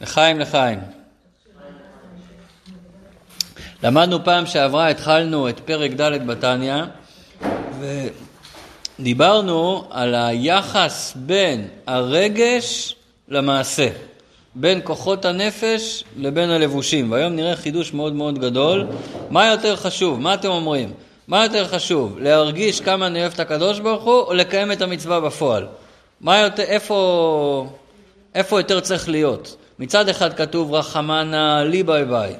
לחיים לחיים. למדנו פעם שעברה, התחלנו את פרק ד' בתניא, ודיברנו על היחס בין הרגש למעשה, בין כוחות הנפש לבין הלבושים. והיום נראה חידוש מאוד מאוד גדול. מה יותר חשוב? מה אתם אומרים? מה יותר חשוב, להרגיש כמה אני אוהב את הקדוש ברוך הוא, או לקיים את המצווה בפועל? מה יותר, איפה, איפה יותר צריך להיות? מצד אחד כתוב רחמנה ליבי ביי,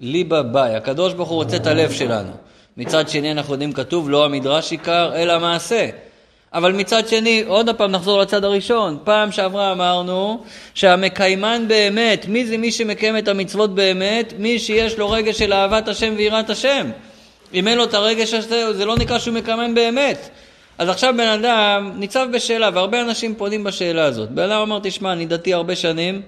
ליבה ביי, הקדוש ברוך הוא רוצה את הלב שלנו. מצד שני אנחנו יודעים כתוב לא המדרש עיקר אלא המעשה. אבל מצד שני, עוד פעם נחזור לצד הראשון, פעם שעברה אמרנו שהמקיימן באמת, מי זה מי שמקיים את המצוות באמת? מי שיש לו רגש של אהבת השם ויראת השם. אם אין לו את הרגש הזה, זה לא נקרא שהוא מקיימן באמת. אז עכשיו בן אדם ניצב בשאלה, והרבה אנשים פונים בשאלה הזאת. בן אדם אומר, תשמע, אני דתי הרבה שנים,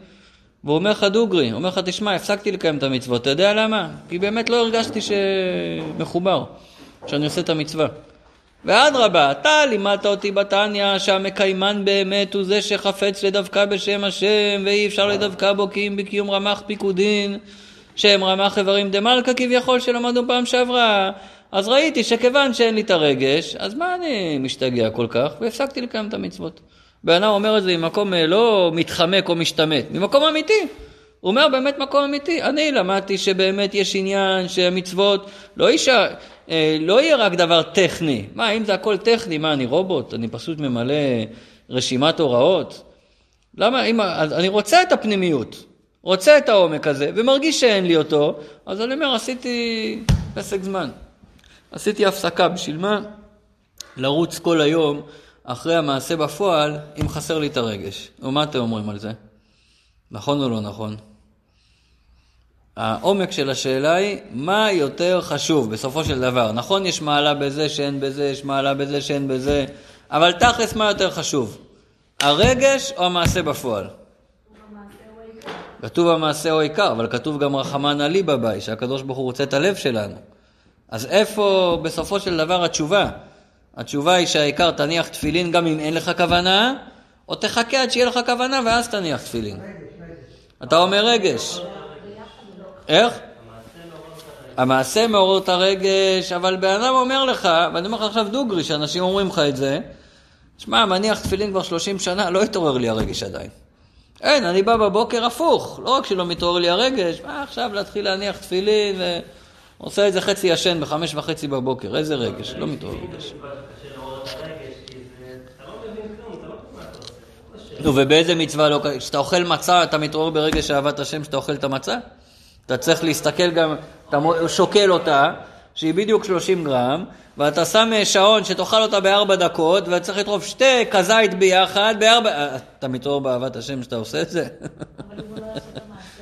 והוא אומר לך דוגרי, אומר לך, תשמע, הפסקתי לקיים את המצוות, אתה יודע למה? כי באמת לא הרגשתי שמחובר, שאני עושה את המצווה. ואדרבה, אתה לימדת אותי בתניא שהמקיימן באמת הוא זה שחפץ לדווקא בשם השם ואי אפשר לדווקא בו כי אם בקיום רמ"ח פיקודין שהם רמ"ח איברים דמלכה כביכול שלמדנו פעם שעברה אז ראיתי שכיוון שאין לי את הרגש אז מה אני משתגע כל כך והפסקתי לקיים את המצוות בן אדם אומר את זה ממקום אה, לא מתחמק או משתמט, ממקום אמיתי. הוא אומר באמת מקום אמיתי. אני למדתי שבאמת יש עניין שהמצוות לא, אישה, אה, לא יהיה רק דבר טכני. מה, אם זה הכל טכני, מה, אני רובוט? אני פשוט ממלא רשימת הוראות? למה, אם, אז אני רוצה את הפנימיות, רוצה את העומק הזה, ומרגיש שאין לי אותו, אז אני אומר, עשיתי פסק זמן. עשיתי הפסקה, בשביל מה? לרוץ כל היום אחרי המעשה בפועל, אם חסר לי את הרגש. ומה אתם אומרים על זה? נכון או לא נכון? העומק של השאלה היא, מה יותר חשוב בסופו של דבר? נכון, יש מעלה בזה שאין בזה, יש מעלה בזה שאין בזה, אבל תכלס מה יותר חשוב? הרגש או המעשה בפועל? כתוב המעשה או עיקר, אבל כתוב גם רחמן עלי בבית, שהקדוש ברוך הוא רוצה את הלב שלנו. אז איפה בסופו של דבר התשובה? התשובה היא שהעיקר תניח תפילין גם אם אין לך כוונה, או תחכה עד שיהיה לך כוונה ואז תניח תפילין. אתה אומר רגש. איך? המעשה מעורר את הרגש, אבל בן אדם אומר לך, ואני אומר לך עכשיו דוגרי, שאנשים אומרים לך את זה, שמע, מניח תפילין כבר 30 שנה, לא התעורר לי הרגש עדיין. אין, אני בא בבוקר הפוך, לא רק שלא מתעורר לי הרגש, מה עכשיו להתחיל להניח תפילין ועושה איזה חצי ישן בחמש וחצי בבוקר, איזה רגש, לא מתעורר רגש. נו, ובאיזה מצווה לא... כשאתה אוכל מצה, אתה מתעורר ברגש אהבת השם כשאתה אוכל את המצה? אתה צריך להסתכל גם, אתה שוקל אותה, שהיא בדיוק 30 גרם, ואתה שם שעון שתאכל אותה בארבע דקות, ואתה צריך לטרוף שתי כזית ביחד, בארבע... אה, אתה מתעורר באהבת השם שאתה עושה את זה? אם הוא לא יעשה את...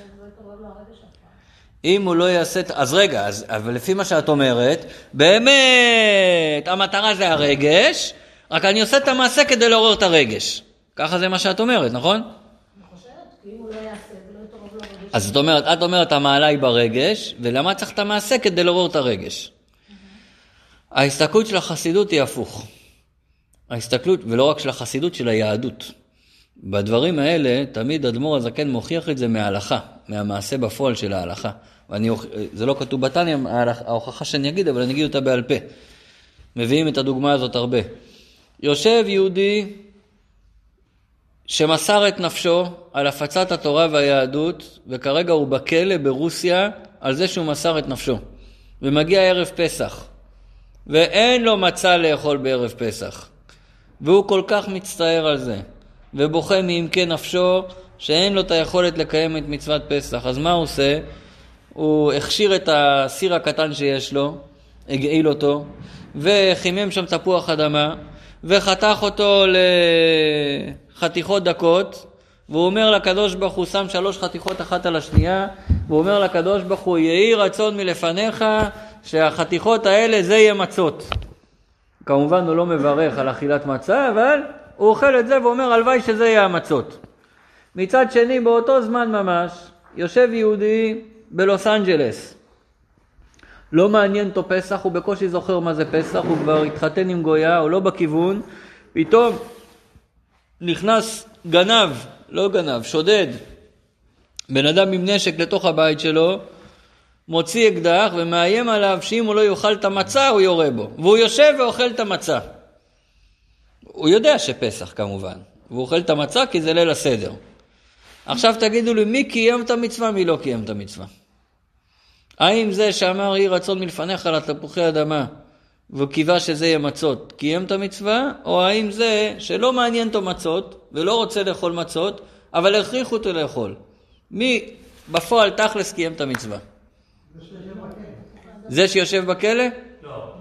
אז רגע, אז, אבל לפי מה שאת אומרת, באמת, המטרה זה הרגש, רק אני עושה את המעשה כדי לעורר את הרגש. ככה זה מה שאת אומרת, נכון? אני חושבת, כי אם הוא לא יעשה ולא יתעורר לו רגש... אז זאת אומרת, את אומרת המעלה היא ברגש, ולמה צריך את המעשה כדי לעורר את הרגש? ההסתכלות של החסידות היא הפוך. ההסתכלות, ולא רק של החסידות, של היהדות. בדברים האלה, תמיד אדמו"ר הזקן מוכיח את זה מההלכה, מהמעשה בפועל של ההלכה. ואני, זה לא כתוב בתניא, ההוכחה שאני אגיד, אבל אני אגיד אותה בעל פה. מביאים את הדוגמה הזאת הרבה. יושב יהודי שמסר את נפשו על הפצת התורה והיהדות, וכרגע הוא בכלא ברוסיה על זה שהוא מסר את נפשו. ומגיע ערב פסח, ואין לו מצה לאכול בערב פסח. והוא כל כך מצטער על זה, ובוכה מעמקי נפשו, שאין לו את היכולת לקיים את מצוות פסח. אז מה הוא עושה? הוא הכשיר את הסיר הקטן שיש לו, הגעיל אותו, וחימם שם תפוח אדמה, וחתך אותו לחתיכות דקות, והוא אומר לקדוש ברוך הוא, שם שלוש חתיכות אחת על השנייה, והוא אומר לקדוש ברוך הוא, יהי רצון מלפניך שהחתיכות האלה זה יהיה מצות. כמובן הוא לא מברך על אכילת מצה, אבל הוא אוכל את זה ואומר הלוואי שזה יהיה המצות. מצד שני, באותו זמן ממש, יושב יהודי בלוס אנג'לס. לא מעניין אותו פסח, הוא בקושי זוכר מה זה פסח, הוא כבר התחתן עם גויה, הוא לא בכיוון, פתאום נכנס גנב, לא גנב, שודד, בן אדם עם נשק לתוך הבית שלו, מוציא אקדח ומאיים עליו שאם הוא לא יאכל את המצה, הוא יורה בו. והוא יושב ואוכל את המצה. הוא יודע שפסח כמובן, והוא אוכל את המצה כי זה ליל הסדר. עכשיו תגידו לי, מי קיים את המצווה, מי לא קיים את המצווה? האם זה שאמר יהי רצון מלפניך על התפוחי אדמה, והוא קיווה שזה יהיה מצות, קיים את המצווה, או האם זה שלא מעניין אותו מצות, ולא רוצה לאכול מצות, אבל הכריחו אותו לאכול. מי בפועל תכלס קיים את המצווה? זה שיושב בכלא? לא.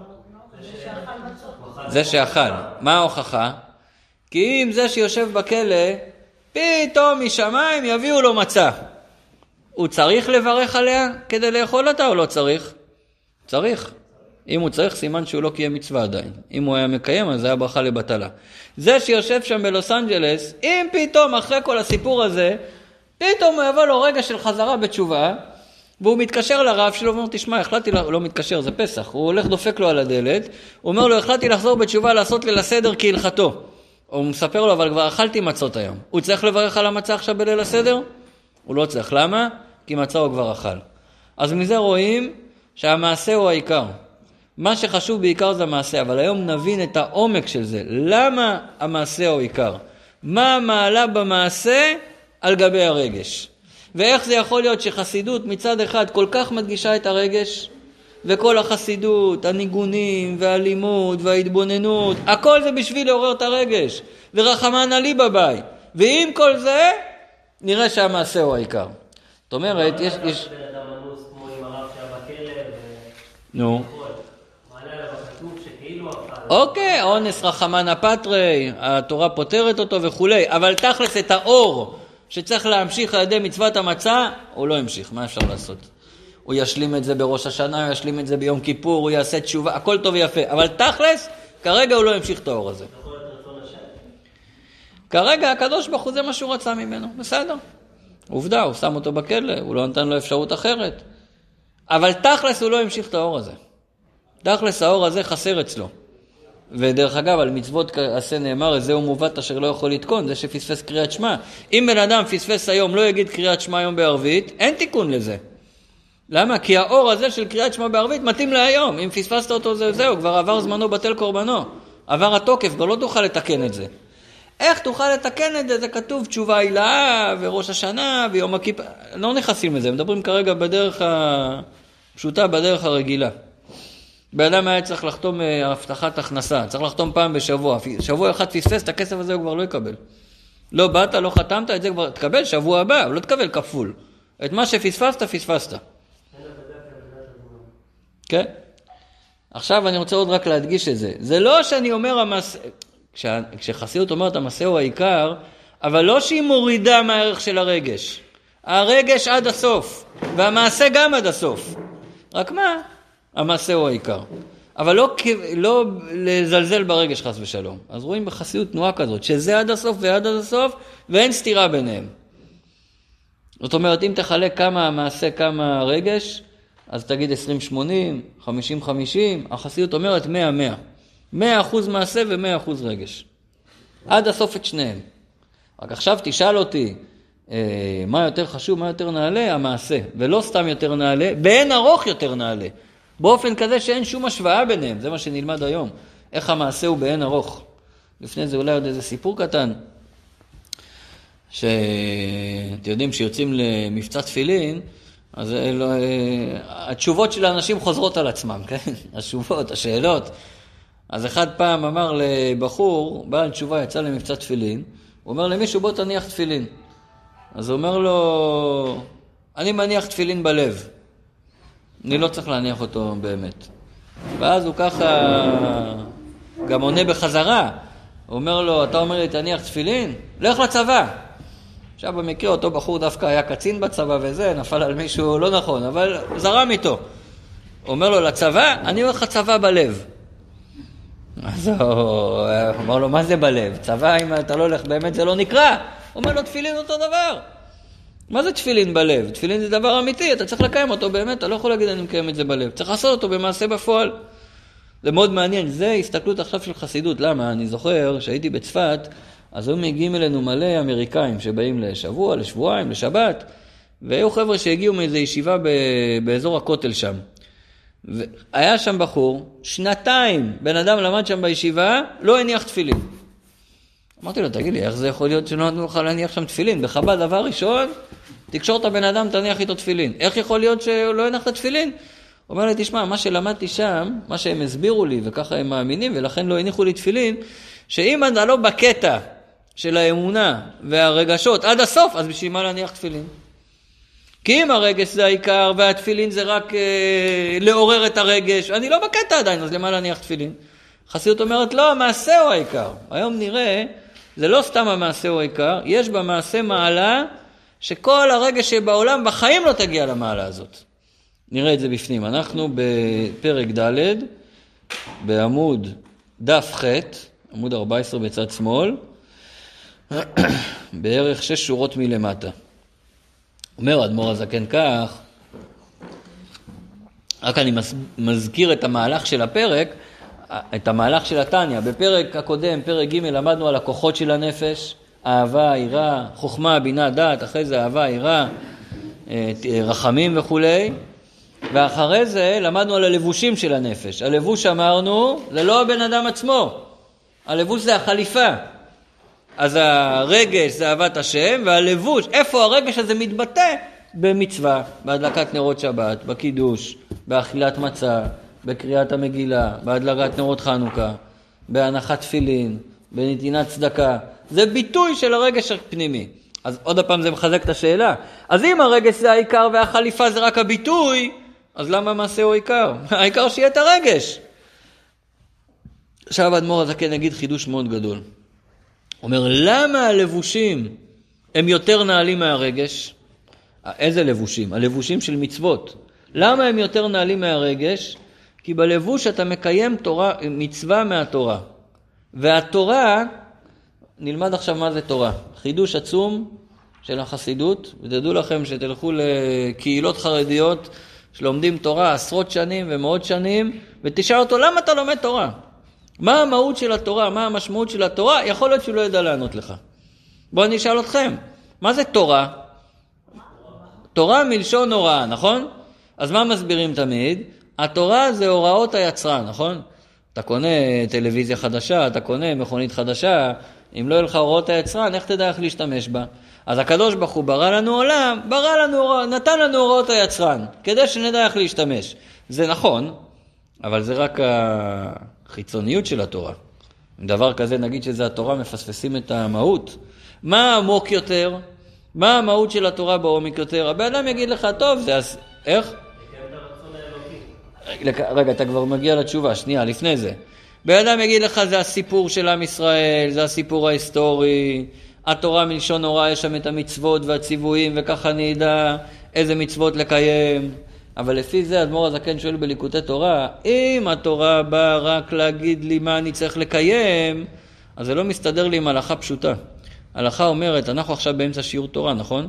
זה שאכל. מה ההוכחה? כי אם זה שיושב בכלא, פתאום משמיים יביאו לו מצה. הוא צריך לברך עליה כדי לאכול אותה או לא צריך? צריך. אם הוא צריך, סימן שהוא לא קיים מצווה עדיין. אם הוא היה מקיים, אז זה היה ברכה לבטלה. זה שיושב שם בלוס אנג'לס, אם פתאום אחרי כל הסיפור הזה, פתאום יבוא לו רגע של חזרה בתשובה, והוא מתקשר לרב שלו ואומר, תשמע, החלטתי, לא מתקשר, זה פסח, הוא הולך דופק לו על הדלת, הוא אומר לו, החלטתי לחזור בתשובה לעשות ליל הסדר כהלכתו. הוא מספר לו, אבל כבר אכלתי מצות היום. הוא צריך לברך על המצה עכשיו בליל הסדר? הוא לא צריך. למה? כי מצה הוא כבר אכל. אז מזה רואים שהמעשה הוא העיקר. מה שחשוב בעיקר זה המעשה, אבל היום נבין את העומק של זה. למה המעשה הוא עיקר? מה המעלה במעשה על גבי הרגש? ואיך זה יכול להיות שחסידות מצד אחד כל כך מדגישה את הרגש, וכל החסידות, הניגונים והלימוד וההתבוננות, הכל זה בשביל לעורר את הרגש. ורחמן עלי בבית. ועם כל זה, נראה שהמעשה הוא העיקר. זאת אומרת, יש... יש... נו. אוקיי, אונס רחמנה פטרי, התורה פותרת אותו וכולי, אבל תכלס את האור שצריך להמשיך על ידי מצוות המצה, הוא לא המשיך, מה אפשר לעשות? הוא ישלים את זה בראש השנה, הוא ישלים את זה ביום כיפור, הוא יעשה תשובה, הכל טוב ויפה, אבל תכלס, כרגע הוא לא המשיך את האור הזה. כרגע הקדוש ברוך הוא זה מה שהוא רצה ממנו, בסדר. עובדה, הוא שם אותו בכלא, הוא לא נתן לו אפשרות אחרת. אבל תכלס הוא לא המשיך את האור הזה. תכלס האור הזה חסר אצלו. ודרך אגב, על מצוות עשה נאמר, זהו מובט אשר לא יכול לתקון, זה שפספס קריאת שמע. אם בן אדם פספס היום, לא יגיד קריאת שמע היום בערבית, אין תיקון לזה. למה? כי האור הזה של קריאת שמע בערבית מתאים להיום. אם פספסת אותו, זה זהו, כבר עבר זמנו בטל קורבנו. עבר התוקף, כבר לא תוכל לתקן את זה. איך תוכל לתקן את זה? זה כתוב תשובה הילאה וראש השנה ויום הכיפה. לא נכנסים לזה, מדברים כרגע בדרך הפשוטה, בדרך הרגילה. בן אדם היה צריך לחתום אה, הבטחת הכנסה, צריך לחתום פעם בשבוע. שבוע אחד פספס, את הכסף הזה הוא כבר לא יקבל. לא באת, לא חתמת, את זה כבר תקבל שבוע הבא, לא תקבל כפול. את מה שפספסת, פספסת. כן. עכשיו אני רוצה עוד רק להדגיש את זה. זה לא שאני אומר המס... כשחסידות אומרת המעשה הוא העיקר, אבל לא שהיא מורידה מהערך של הרגש. הרגש עד הסוף, והמעשה גם עד הסוף. רק מה? המעשה הוא העיקר. אבל לא, לא לזלזל ברגש חס ושלום. אז רואים בחסידות תנועה כזאת, שזה עד הסוף ועד עד הסוף, ואין סתירה ביניהם. זאת אומרת, אם תחלק כמה המעשה, כמה הרגש, אז תגיד 20-80, 50-50, החסידות אומרת 100-100. 100% מעשה ו-100% רגש. עד הסוף את שניהם. רק עכשיו תשאל אותי, אה, מה יותר חשוב, מה יותר נעלה? המעשה. ולא סתם יותר נעלה, באין ארוך יותר נעלה. באופן כזה שאין שום השוואה ביניהם, זה מה שנלמד היום. איך המעשה הוא באין ארוך. לפני זה אולי עוד איזה סיפור קטן, שאתם יודעים שיוצאים למבצע תפילין, אז לא, התשובות של האנשים חוזרות על עצמם, כן? התשובות, השאלות. אז אחד פעם אמר לבחור, בעל תשובה יצא למבצע תפילין, הוא אומר למישהו בוא תניח תפילין. אז הוא אומר לו, אני מניח תפילין בלב. אני לא צריך להניח אותו באמת. ואז הוא ככה גם עונה בחזרה. הוא אומר לו, אתה אומר לי תניח תפילין? לך לצבא. עכשיו במקרה אותו בחור דווקא היה קצין בצבא וזה, נפל על מישהו לא נכון, אבל זרם איתו. אומר לו, לצבא? אני אומר לך צבא בלב. אז הוא אמר לו, מה זה בלב? צבא, אם אתה לא הולך באמת זה לא נקרא. הוא אומר לו, תפילין אותו דבר. מה זה תפילין בלב? תפילין זה דבר אמיתי, אתה צריך לקיים אותו באמת, אתה לא יכול להגיד אני מקיים את זה בלב. צריך לעשות אותו במעשה בפועל. זה מאוד מעניין, זה הסתכלות עכשיו של חסידות. למה? אני זוכר שהייתי בצפת, אז היו מגיעים אלינו מלא אמריקאים שבאים לשבוע, לשבועיים, לשבת, והיו חבר'ה שהגיעו מאיזו ישיבה ב, באזור הכותל שם. והיה שם בחור, שנתיים בן אדם למד שם בישיבה, לא הניח תפילין. אמרתי לו, תגיד לי, איך זה יכול להיות שלא נתנו לך להניח שם תפילין? בחב"ד, דבר ראשון, תקשור את הבן אדם, תניח איתו תפילין. איך יכול להיות שלא הנחת תפילין? הוא אומר לי, תשמע, מה שלמדתי שם, מה שהם הסבירו לי, וככה הם מאמינים, ולכן לא הניחו לי תפילין, שאם אתה לא בקטע של האמונה והרגשות עד הסוף, אז בשביל מה להניח תפילין? כי אם הרגש זה העיקר והתפילין זה רק אה, לעורר את הרגש, אני לא בקטע עדיין, אז למה להניח תפילין? חסידות אומרת, לא, המעשה הוא העיקר. היום נראה, זה לא סתם המעשה הוא העיקר, יש במעשה מעלה שכל הרגש שבעולם בחיים לא תגיע למעלה הזאת. נראה את זה בפנים. אנחנו בפרק ד', בעמוד דף ח', עמוד 14 בצד שמאל, בערך שש שורות מלמטה. אומר אדמו"ר הזקן כך, רק אני מזכיר את המהלך של הפרק, את המהלך של התניא. בפרק הקודם, פרק ג', למדנו על הכוחות של הנפש, אהבה, יראה, חוכמה, בינה, דעת, אחרי זה אהבה, יראה, אה, רחמים וכולי. ואחרי זה למדנו על הלבושים של הנפש. הלבוש אמרנו, זה לא הבן אדם עצמו, הלבוש זה החליפה. אז הרגש זה אהבת השם, והלבוש, איפה הרגש הזה מתבטא? במצווה, בהדלקת נרות שבת, בקידוש, באכילת מצה, בקריאת המגילה, בהדלקת נרות חנוכה, בהנחת תפילין, בנתינת צדקה. זה ביטוי של הרגש הפנימי. אז עוד פעם זה מחזק את השאלה. אז אם הרגש זה העיקר והחליפה זה רק הביטוי, אז למה המעשה הוא העיקר? העיקר שיהיה את הרגש. עכשיו האדמו"ר הזקן יגיד חידוש מאוד גדול. אומר, למה הלבושים הם יותר נעלים מהרגש? איזה לבושים? הלבושים של מצוות. למה הם יותר נעלים מהרגש? כי בלבוש אתה מקיים תורה, מצווה מהתורה. והתורה, נלמד עכשיו מה זה תורה. חידוש עצום של החסידות, ותדעו לכם שתלכו לקהילות חרדיות שלומדים תורה עשרות שנים ומאות שנים, ותשאל אותו למה אתה לומד תורה? מה המהות של התורה? מה המשמעות של התורה? יכול להיות שהוא לא ידע לענות לך. בואו אני אשאל אתכם, מה זה תורה? תורה מלשון הוראה, נכון? אז מה מסבירים תמיד? התורה זה הוראות היצרן, נכון? אתה קונה טלוויזיה חדשה, אתה קונה מכונית חדשה, אם לא יהיו לך הוראות היצרן, איך תדע איך להשתמש בה? אז הקדוש ברוך הוא ברא לנו עולם, ברא לנו, נתן לנו הוראות היצרן, כדי שנדע איך להשתמש. זה נכון, אבל זה רק החיצוניות של התורה. דבר כזה, נגיד שזה התורה, מפספסים את המהות. מה עמוק יותר? מה המהות של התורה בעומק יותר? הבן אדם יגיד לך, טוב, זה אז... איך? רגע, אתה כבר מגיע לתשובה, שנייה, לפני זה. בן אדם יגיד לך, זה הסיפור של עם ישראל, זה הסיפור ההיסטורי, התורה מלשון הוראה, יש שם את המצוות והציוויים, וככה אני אדע איזה מצוות לקיים. אבל לפי זה אדמו"ר הזקן שואל בליקוטי תורה, אם התורה באה רק להגיד לי מה אני צריך לקיים, אז זה לא מסתדר לי עם הלכה פשוטה. הלכה אומרת, אנחנו עכשיו באמצע שיעור תורה, נכון?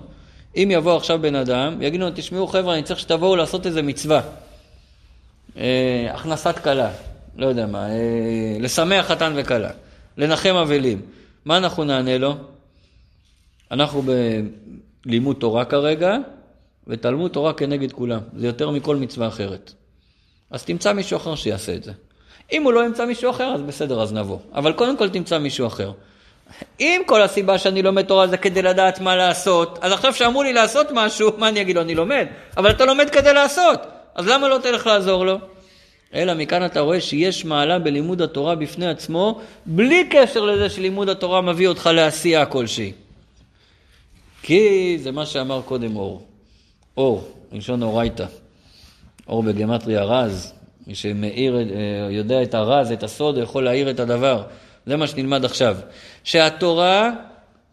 אם יבוא עכשיו בן אדם, יגידו לנו, תשמעו חבר'ה, אני צריך שתבואו לעשות איזה מצווה. אה, הכנסת כלה, לא יודע מה, אה, לשמח חתן וכלה, לנחם אבלים. מה אנחנו נענה לו? אנחנו בלימוד תורה כרגע, ותלמוד תורה כנגד כולם. זה יותר מכל מצווה אחרת. אז תמצא מישהו אחר שיעשה את זה. אם הוא לא ימצא מישהו אחר, אז בסדר, אז נבוא. אבל קודם כל תמצא מישהו אחר. אם כל הסיבה שאני לומד תורה זה כדי לדעת מה לעשות, אז עכשיו שאמרו לי לעשות משהו, מה אני אגיד לו? אני לומד. אבל אתה לומד כדי לעשות, אז למה לא תלך לעזור לו? אלא מכאן אתה רואה שיש מעלה בלימוד התורה בפני עצמו, בלי קשר לזה שלימוד התורה מביא אותך לעשייה כלשהי. כי זה מה שאמר קודם אור. אור, מלשון אורייתא. אור בגמטריה רז. מי שמאיר, אה, יודע את הרז, את הסוד, יכול להאיר את הדבר. זה מה שנלמד עכשיו. שהתורה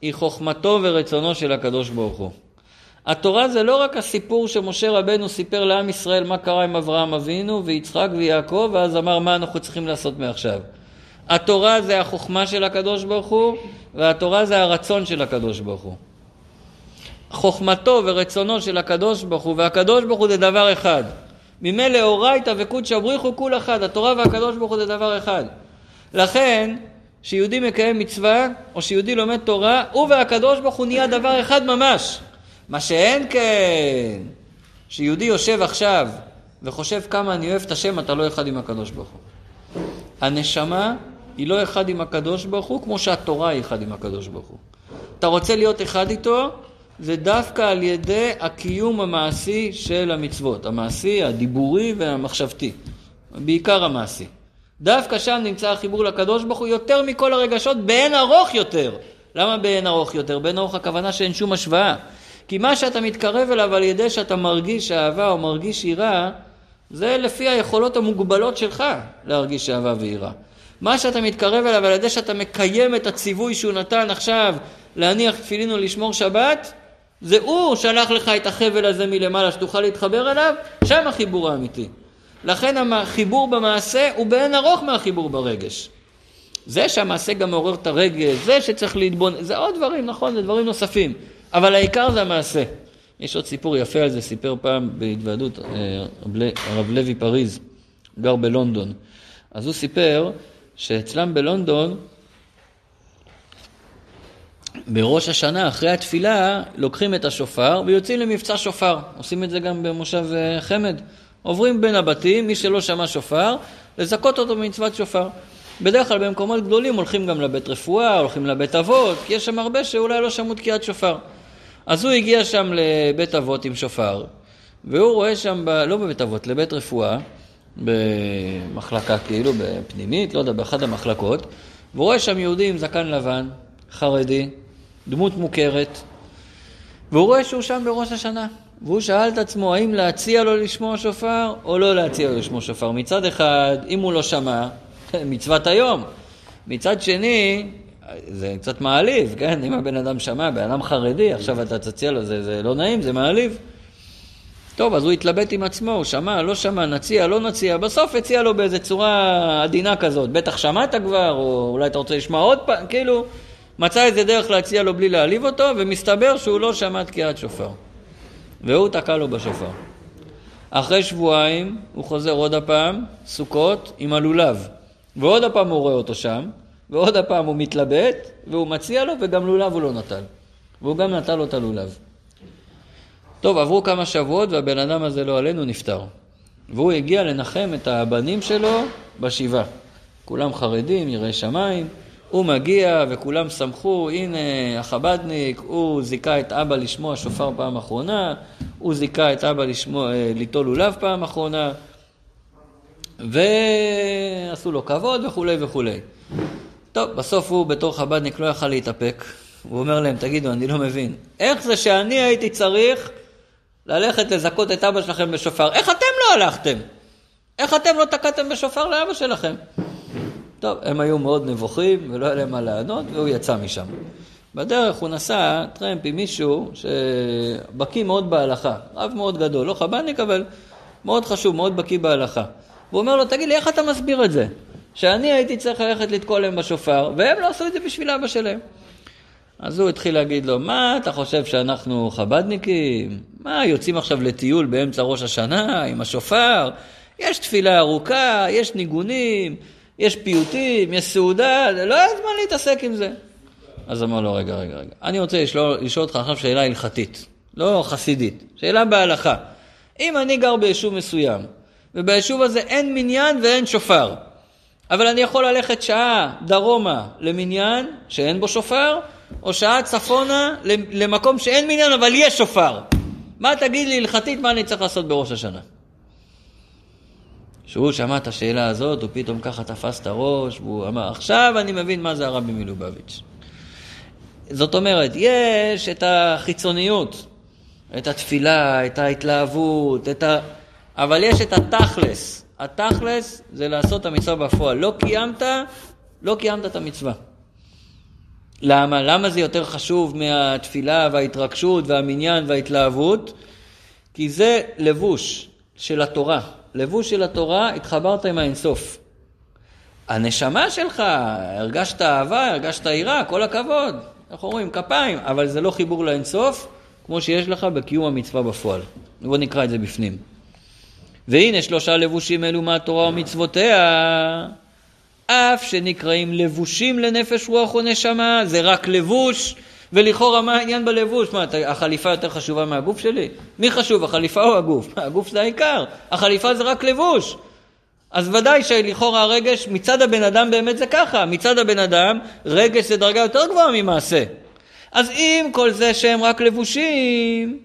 היא חוכמתו ורצונו של הקדוש ברוך הוא. התורה זה לא רק הסיפור שמשה רבנו סיפר לעם ישראל מה קרה עם אברהם אבינו ויצחק ויעקב, ואז אמר מה אנחנו צריכים לעשות מעכשיו. התורה זה החוכמה של הקדוש ברוך הוא, והתורה זה הרצון של הקדוש ברוך הוא. חוכמתו ורצונו של הקדוש ברוך הוא, והקדוש ברוך הוא זה דבר אחד. ממילא אורייתא וקודשא בריחו כול אחד, התורה והקדוש ברוך הוא זה דבר אחד. לכן, שיהודי מקיים מצווה, או שיהודי לומד תורה, הוא והקדוש ברוך הוא נהיה דבר אחד ממש. מה שאין כן, שיהודי יושב עכשיו וחושב כמה אני אוהב את השם, אתה לא אחד עם הקדוש ברוך הוא. הנשמה היא לא אחד עם הקדוש ברוך הוא, כמו שהתורה היא אחד עם הקדוש ברוך הוא. אתה רוצה להיות אחד איתו, זה דווקא על ידי הקיום המעשי של המצוות, המעשי, הדיבורי והמחשבתי, בעיקר המעשי. דווקא שם נמצא החיבור לקדוש ברוך הוא יותר מכל הרגשות, באין ארוך יותר. למה באין ארוך יותר? באין ארוך הכוונה שאין שום השוואה. כי מה שאתה מתקרב אליו על ידי שאתה מרגיש אהבה או מרגיש יראה, זה לפי היכולות המוגבלות שלך להרגיש אהבה ויראה. מה שאתה מתקרב אליו על ידי שאתה מקיים את הציווי שהוא נתן עכשיו להניח תפילין ולשמור שבת, זה הוא שלח לך את החבל הזה מלמעלה שתוכל להתחבר אליו, שם החיבור האמיתי. לכן החיבור במעשה הוא באין ארוך מהחיבור ברגש. זה שהמעשה גם מעורר את הרגש, זה שצריך להתבונן, זה עוד דברים, נכון, זה דברים נוספים. אבל העיקר זה המעשה. יש עוד סיפור יפה על זה, סיפר פעם בהתוועדות אה, הרב לוי פריז, גר בלונדון. אז הוא סיפר שאצלם בלונדון, בראש השנה, אחרי התפילה, לוקחים את השופר ויוצאים למבצע שופר. עושים את זה גם במושב אה, חמד. עוברים בין הבתים, מי שלא שמע שופר, לזכות אותו במצוות שופר. בדרך כלל במקומות גדולים הולכים גם לבית רפואה, הולכים לבית אבות, כי יש שם הרבה שאולי לא שמעו תקיעת שופר. אז הוא הגיע שם לבית אבות עם שופר, והוא רואה שם, ב... לא בבית אבות, לבית רפואה, במחלקה כאילו, בפנימית, לא יודע, באחת המחלקות, והוא רואה שם יהודי עם זקן לבן, חרדי, דמות מוכרת, והוא רואה שהוא שם בראש השנה. והוא שאל את עצמו האם להציע לו לשמוע שופר או לא להציע לו לשמוע שופר. מצד אחד, אם הוא לא שמע, מצוות היום. מצד שני, זה קצת מעליב, כן? אם הבן אדם שמע, בן אדם חרדי, עכשיו אתה תציע לו, זה, זה לא נעים, זה מעליב. טוב, אז הוא התלבט עם עצמו, הוא שמע, לא שמע, נציע, לא נציע, בסוף הציע לו באיזה צורה עדינה כזאת, בטח שמעת כבר, או אולי אתה רוצה לשמוע עוד פעם, כאילו, מצא איזה דרך להציע לו בלי להעליב אותו, ומסתבר שהוא לא שמע תקיעת שופר. והוא תקע לו בשופר. אחרי שבועיים הוא חוזר עוד הפעם, סוכות, עם הלולב. ועוד הפעם הוא רואה אותו שם, ועוד הפעם הוא מתלבט, והוא מציע לו, וגם לולב הוא לא נטל. והוא גם נטל לו את הלולב. טוב, עברו כמה שבועות והבן אדם הזה לא עלינו נפטר. והוא הגיע לנחם את הבנים שלו בשבעה. כולם חרדים, יראי שמיים. הוא מגיע וכולם שמחו, הנה החבדניק, הוא זיכה את אבא לשמוע שופר פעם אחרונה, הוא זיכה את אבא לשמוע, אה, ליטול לולב פעם אחרונה, ועשו לו כבוד וכולי וכולי. טוב, בסוף הוא בתור חבדניק לא יכל להתאפק, הוא אומר להם, תגידו, אני לא מבין, איך זה שאני הייתי צריך ללכת לזכות את אבא שלכם בשופר? איך אתם לא הלכתם? איך אתם לא תקעתם בשופר לאבא שלכם? טוב, הם היו מאוד נבוכים ולא היה להם מה לענות, והוא יצא משם. בדרך הוא נסע טרמפ עם מישהו שבקיא מאוד בהלכה, רב מאוד גדול, לא חב"דניק, אבל מאוד חשוב, מאוד בקיא בהלכה. והוא אומר לו, תגיד לי, איך אתה מסביר את זה? שאני הייתי צריך ללכת לתקוע להם בשופר, והם לא עשו את זה בשביל אבא שלהם. אז הוא התחיל להגיד לו, מה אתה חושב שאנחנו חב"דניקים? מה, יוצאים עכשיו לטיול באמצע ראש השנה עם השופר? יש תפילה ארוכה, יש ניגונים, יש פיוטים, יש סעודה, לא היה זמן להתעסק עם זה. אז אמר לו, רגע, רגע, רגע, אני רוצה לשאול, לשאול אותך עכשיו שאלה הלכתית, לא חסידית, שאלה בהלכה. אם אני גר ביישוב מסוים, וביישוב הזה אין מניין ואין שופר, אבל אני יכול ללכת שעה דרומה למניין שאין בו שופר, או שעה צפונה למקום שאין מניין אבל יש שופר. מה תגיד לי הלכתית, מה אני צריך לעשות בראש השנה? כשהוא שמע את השאלה הזאת, הוא פתאום ככה תפס את הראש, והוא אמר, עכשיו אני מבין מה זה הרבי מלובביץ'. זאת אומרת, יש את החיצוניות, את התפילה, את ההתלהבות, את ה... אבל יש את התכלס. התכלס זה לעשות את המצווה בפועל. לא קיימת, לא קיימת את המצווה. למה? למה זה יותר חשוב מהתפילה וההתרגשות והמניין וההתלהבות? כי זה לבוש של התורה. לבוש של התורה, התחברת עם האינסוף. הנשמה שלך, הרגשת אהבה, הרגשת יראה, כל הכבוד. איך אומרים? כפיים, אבל זה לא חיבור לאינסוף, כמו שיש לך בקיום המצווה בפועל. בואו נקרא את זה בפנים. והנה שלושה לבושים אלו מהתורה ומצוותיה, אף שנקראים לבושים לנפש רוח ונשמה, זה רק לבוש, ולכאורה מה העניין בלבוש? מה, החליפה יותר חשובה מהגוף שלי? מי חשוב, החליפה או הגוף? הגוף זה העיקר, החליפה זה רק לבוש. אז ודאי שלכאורה הרגש, מצד הבן אדם באמת זה ככה, מצד הבן אדם רגש זה דרגה יותר גבוהה ממעשה. אז אם כל זה שהם רק לבושים,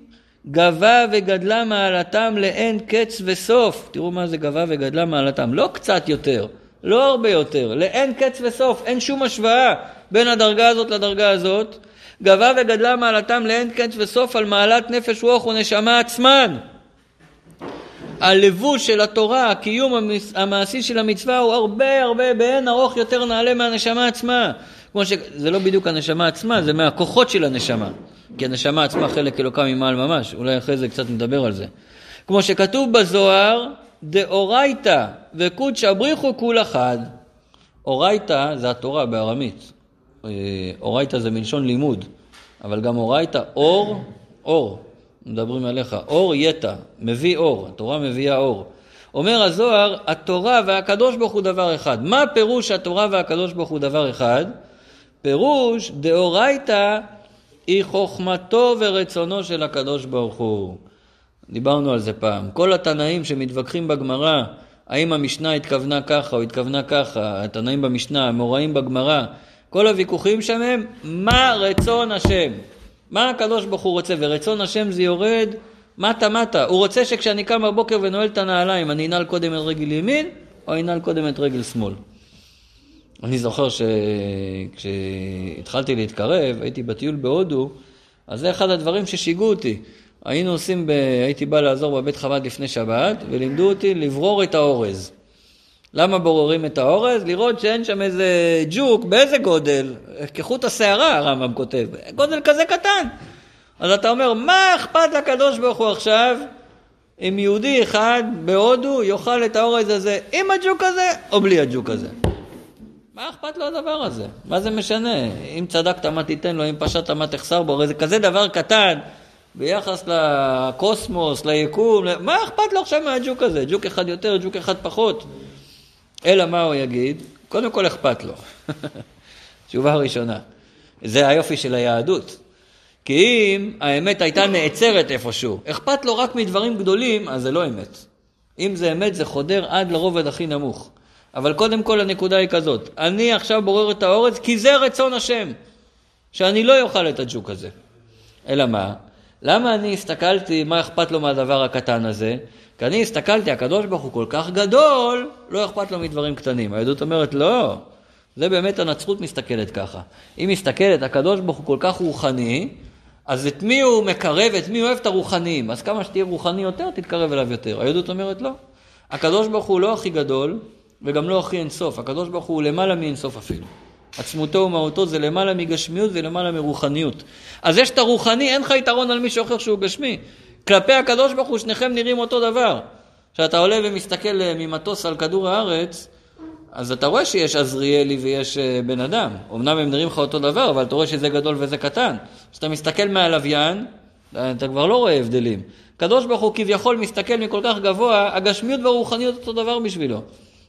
גבה וגדלה מעלתם לאין קץ וסוף. תראו מה זה גבה וגדלה מעלתם, לא קצת יותר, לא הרבה יותר, לאין קץ וסוף, אין שום השוואה בין הדרגה הזאת לדרגה הזאת. גבה וגדלה מעלתם לאין קץ וסוף על מעלת נפש רוח ונשמה עצמן. הלבוש של התורה, הקיום המעשי של המצווה הוא הרבה הרבה באין ארוך יותר נעלה מהנשמה עצמה. כמו ש... זה לא בדיוק הנשמה עצמה, זה מהכוחות של הנשמה. כי הנשמה עצמה חלק אלוקה ממעל ממש, אולי אחרי זה קצת נדבר על זה. כמו שכתוב בזוהר, דאורייתא וקודש אבריחו כול אחד. אורייתא זה התורה בארמית. אה, אורייתא זה מלשון לימוד, אבל גם אורייתא, אור, אור. מדברים עליך. אור יתא, מביא אור, התורה מביאה אור. אומר הזוהר, התורה והקדוש ברוך הוא דבר אחד. מה פירוש התורה והקדוש ברוך הוא דבר אחד? פירוש דאורייתא היא חוכמתו ורצונו של הקדוש ברוך הוא. דיברנו על זה פעם. כל התנאים שמתווכחים בגמרא, האם המשנה התכוונה ככה או התכוונה ככה, התנאים במשנה, המוראים בגמרא, כל הוויכוחים שם הם מה רצון השם. מה הקדוש ברוך הוא רוצה, ורצון השם זה יורד מטה מטה. הוא רוצה שכשאני קם בבוקר ונועל את הנעליים, אני אנעל קודם את רגל ימין, או אנעל קודם את רגל שמאל. אני זוכר שכשהתחלתי להתקרב, הייתי בטיול בהודו, אז זה אחד הדברים ששיגעו אותי. היינו עושים, ב... הייתי בא לעזור בבית חב"ד לפני שבת, ולימדו אותי לברור את האורז. למה בוררים את האורז? לראות שאין שם איזה ג'וק, באיזה גודל? כחוט השערה, הרמב"ם כותב. גודל כזה קטן. אז אתה אומר, מה אכפת לקדוש ברוך הוא עכשיו אם יהודי אחד בהודו יאכל את האורז הזה עם הג'וק הזה או בלי הג'וק הזה? מה אכפת לו הדבר הזה? מה זה משנה? אם צדקת מה תיתן לו, אם פשעת מה תחסר בו, הרי זה כזה דבר קטן ביחס לקוסמוס, ליקום, מה אכפת לו עכשיו מהג'וק הזה? ג'וק אחד יותר, ג'וק אחד פחות. אלא מה הוא יגיד? קודם כל אכפת לו. תשובה ראשונה. זה היופי של היהדות. כי אם האמת הייתה נעצרת איפשהו, אכפת לו רק מדברים גדולים, אז זה לא אמת. אם זה אמת, זה חודר עד לרובד הכי נמוך. אבל קודם כל הנקודה היא כזאת, אני עכשיו בורר את האורז כי זה רצון השם, שאני לא אוכל את הג'וק הזה. אלא מה? למה אני הסתכלתי מה אכפת לו מהדבר הקטן הזה? כי אני הסתכלתי, הקדוש ברוך הוא כל כך גדול, לא אכפת לו מדברים קטנים. היהדות אומרת, לא, זה באמת הנצרות מסתכלת ככה. היא מסתכלת, הקדוש ברוך הוא כל כך רוחני, אז את מי הוא מקרב, את מי הוא אוהב את הרוחניים. אז כמה שתהיה רוחני יותר, תתקרב אליו יותר. היהדות אומרת, לא. הקדוש ברוך הוא לא הכי גדול, וגם לא הכי אינסוף. הקדוש ברוך הוא למעלה מאינסוף אפילו. עצמותו ומהותו זה למעלה מגשמיות ולמעלה מרוחניות. אז יש את הרוחני, אין לך יתרון על מישהו אחר שהוא גשמי. כלפי הקדוש ברוך הוא שניכם נראים אותו דבר. כשאתה עולה ומסתכל אה, ממטוס על כדור הארץ, אז אתה רואה שיש עזריאלי ויש אה, בן אדם. אמנם הם נראים לך אותו דבר, אבל אתה רואה שזה גדול וזה קטן. כשאתה מסתכל מהלוויין, אתה כבר לא רואה הבדלים. הקדוש ברוך הוא כביכול מסתכל מכל כך גבוה, הגשמיות והרוחניות אותו דבר בשבילו.